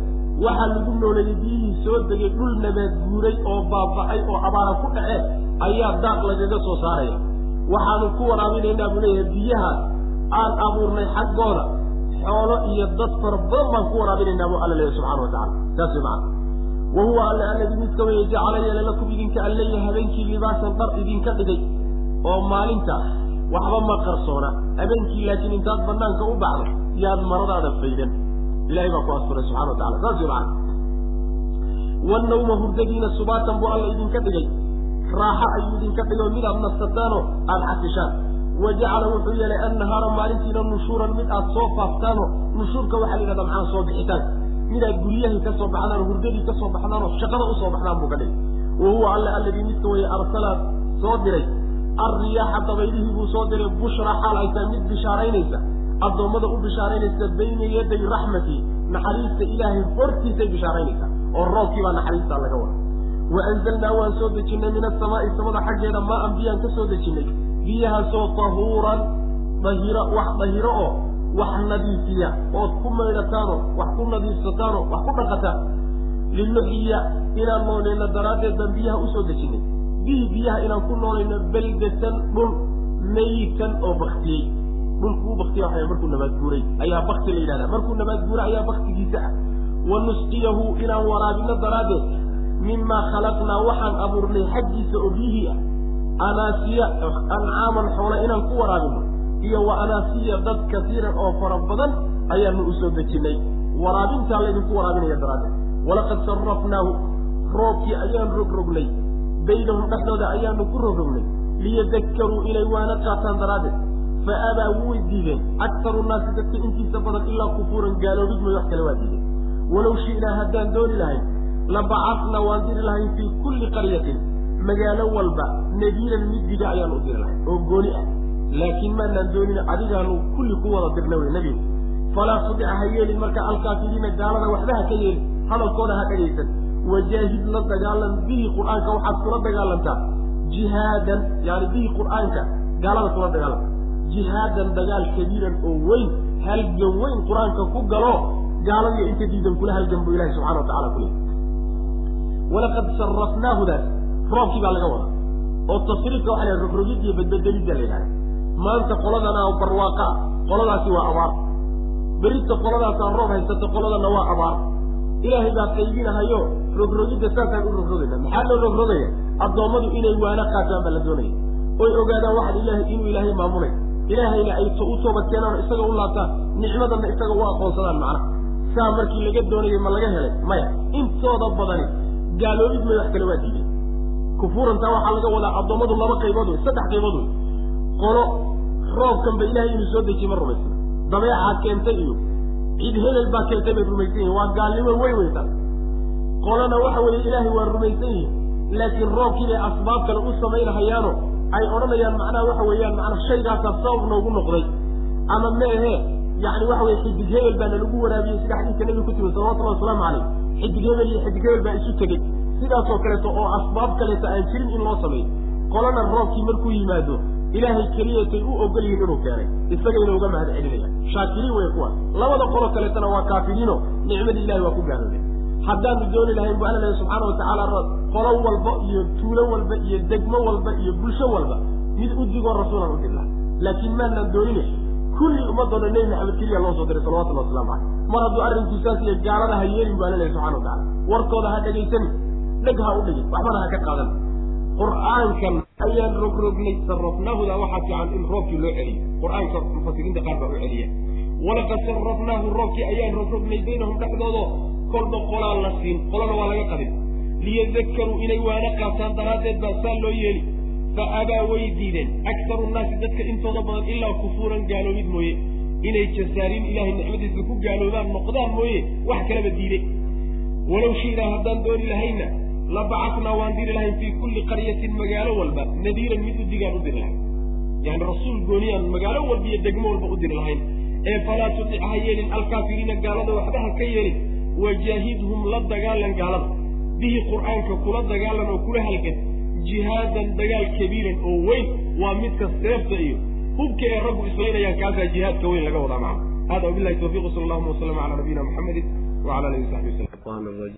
waxaa lagu nooleeyey biyihii soo degay dhul nabaad guuray oo baaba'ay oo abaara ku dhaceen ayaa daaq lagaga soo saaraya. Waxaanu ku waraabinaynaa buu leeyahay biyahaas aan abuurnay xaggooda xoolo iyo dad fara badan baan ku waraabinaynaa buu alla leeyahy subxana wa tacala saas way macana wa huwa alle alladii midka weeye jacala yeela lakum idinka alleeya habeenkii libaasan dhar idinka dhigay oo maalinta waxba ma qarsoona habeenkii laakiin intaad banaanka u baxdo yaad maradaada faydan ilahay baa ku asturay subxana wa tacala saas way macana hurdadiina subaatan buu alla idinka dhigay raaxo ayuu idinka dhigay mid aad nastataanoo aada xasishaan wa jacala wuxuu yeelay annahaara maalintiina nushuuran mid aad soo faaftaano nushuurka waxaa la yidhahdaa maxaa soo bixitaan mid aad guryahii ka soo baxdaan oo hurdadii ka soo baxdaan oo shaqada u soo baxdaan buu ka dhigay. Wa huwa alla alladii midka weye arsalaad soo diray. Alriyaaxa dabaylihii buu soo diray bushra xaal ay tahay mid bishaaraynaysa addoommada u bishaaraynaysa bayna yaday raxmati naxariista ilaahay hortiisay bishaaraynaysaa oo roobkii baa naxariistaa laga wada wa anzalnaa waan soo dejinnay min asamaa'i samada xaggeeda maa an biyaan ka soo dejinnay biyahaasoo tahuuran dahiro wax dahiro oo wax nadiifiya ood ku maydhataanoo wax ku nadiifsataanoo wax ku dhaqataan linuxiya inaan noolayno daraaddeed baan biyaha u soo dejinnay bihi biyaha inaan ku noolayno beldatan dhul maytan oo baktiyey dhulku u baktiya waxay markuu nabaad guuray ayaa bakti la yidhahdaa. Markuu nabaad guuray ayaa baktigiisa ah. Wa nusqiyahu inaan waraabino daraaddeed mimaa khalaqnaa waxaan abuurnay xaggiisa oo biyihii ah. Anaasiya ancaaman xoole inaan ku waraabino iyo wa anaasiya dad kasiiran oo fara badan ayaanu u soo dejinnay. Waraabintaa laydinku waraabinaya daraaddeed. Walaqad sarrafnaahu roobkii ayaan rogrognay. Baynahum dhexdooda ayaanu ku rogrognay. Liyadakkaruu inay waana qaataan daraaddeed. Fa abaa way diideen. Aktaru nnaasi dadka intiisa badan ilaa kufuuran gaaloobid may wax kale waa diideen. Walow shi'naa haddaan dooni lahayn la bacasna waan diri lahayn fii kulli qaryatin. Magaalo walba nadiiran mid diga ayaanu u diri lahayn. Oo gooni ah laakiin maanaan doonin adigaanu kulli ku wada dirna wey nebigu. Falaa tudic ha yeelin marka alkaafiriina gaalada waxba ha ka yeelin hadalkooda ha dhagaysan. Wajaahid la dagaalan bihi qur'aanka waxaad kula dagaalantaa. Jihaadan yani bihi qur'aanka gaalada kula dagaalanta jihaadan dagaal kabiiran oo weyn halgan weyn qur'aanka ku galo gaaladiyo inta diidan kula halgan buu ilahi subxana wa tacala ku leey walaqad sarafnaahudaas roobkii baa laga wadaa. Oo tasriifka waxa la rogrogid iyo la yidhahda maanta qoladana barwaaqa. Qoladaasi waa abaar. Berita qoladaasaa roob haysata qoladana waa abaar. Ilaahay baa qaybinahayo rogrogidda saasaan u rogrogayna maxaa loo rogrogaya addoommadu inay waana qaataan baa la doonaya. Oy ogaadaan waxaan ilaahay inuu ilaahay maamulay ilaahayna ay u toobad keenaan isaga u laabtaan nicmadanna isaga u aqoonsadaan macnaha saa markii laga doonayay ma laga helay. Maya intooda badani gaaloobid may wax kale waa diiday kufuurantaa waxaa laga wadaa addoommadu laba qaybood wey saddex qaybood wey qolo roobkanba ilaahay inuu soo dejiye ma rumaysna dabeecaa keentay iyo cid hebel baa keentay bay rumaysan yihiin waa gaalnimo weyn weytaan qolona waxa weeye ilaahay waa rumaysan yihiin laakiin roobkii bay asbaab kale u samaynahayaano ay odhanayaan macnaha waxa weeyaan macnaa shaygaasaa sabab noogu noqday. Ama meehe yani waxa weye xidig hebel baana lagu waraabiyey sida xadiiska nabiga ku timi salawatullahi wasalaamu calayh. Xidig hebel iyo xidig hebel baa isu tegey. Sidaasoo kaleeto oo asbaab kaleeto aan jirin in loo sameeyo. Qolana roobkii markuu yimaado ilaahay keliyatay u ogol yihiin inuu keenay. Isagayna uga mahad celinayaan shaakiriin wey kuwa. Labada qolo kaleetana waa kaafiriino. Nicmadii ilahay waa ku gaaloobeen haddaanu dooni lahayn bu alla lehy subxaana watacaala qolo walba iyo tuulo walba iyo degmo walba iyo bulsho walba mid u digoo rasuulan u dir laha laakiin maanaan doonine kulli ummadoo nebi maxamed keliya loo soo diray salawatullah waslamu caleyh mar hadduu arrinku saas iyo gaalada ha yeelin bu alla lehy subxana watacala warkooda ha dhegaysanin dheg ha u dhigin waxbana ha ka qaadan qur'aankan ayaan rogrognay sarafnaahuda waxaa fiican in roobkii loo celiyo. Qur'aanka mufasiriinta qaar baa u celiya. Walaqad sarafnaahu roobkii ayaan rogrognay baynahum dhexdoodo kolba qolaan la siin qolana waa laga qadin liyadakaruu inay waana qaataan daraaddeed baa saa loo yeeli. Fa abaa way diideen. Aktaru nnaasi dadka intooda badan ilaa kufuuran gaaloobid mooye. Inay jasaariin ilaahay nicmadiisa ku gaaloobaan noqdaan mooye wax kalaba diide walow shi'naa haddaan dooni lahayna la bacatnaa waan diri lahayn fii kulli qaryatin magaalo walba nadiiran mid u digaan u diri lahayn yani rasuul gooniyaan magaalo walba iyo degmo walba u diri lahayn ee falaa tudic ha yeelin alkaafiriina gaalada waxba ha ka yeelin wajaahidhum la dagaalan gaalada bihi qur'aanka kula dagaalan oo kula halgan jihaadan dagaal kabiiran oo weyn waa midka seefta iyo hubka ee raggu islaynayaan kaasaa jihaadka weyn laga wadaa macana hada wabilahi tawfiq sala allahuma waslama cala nabiyina muxamedin wala alihi wasaxbi wasalam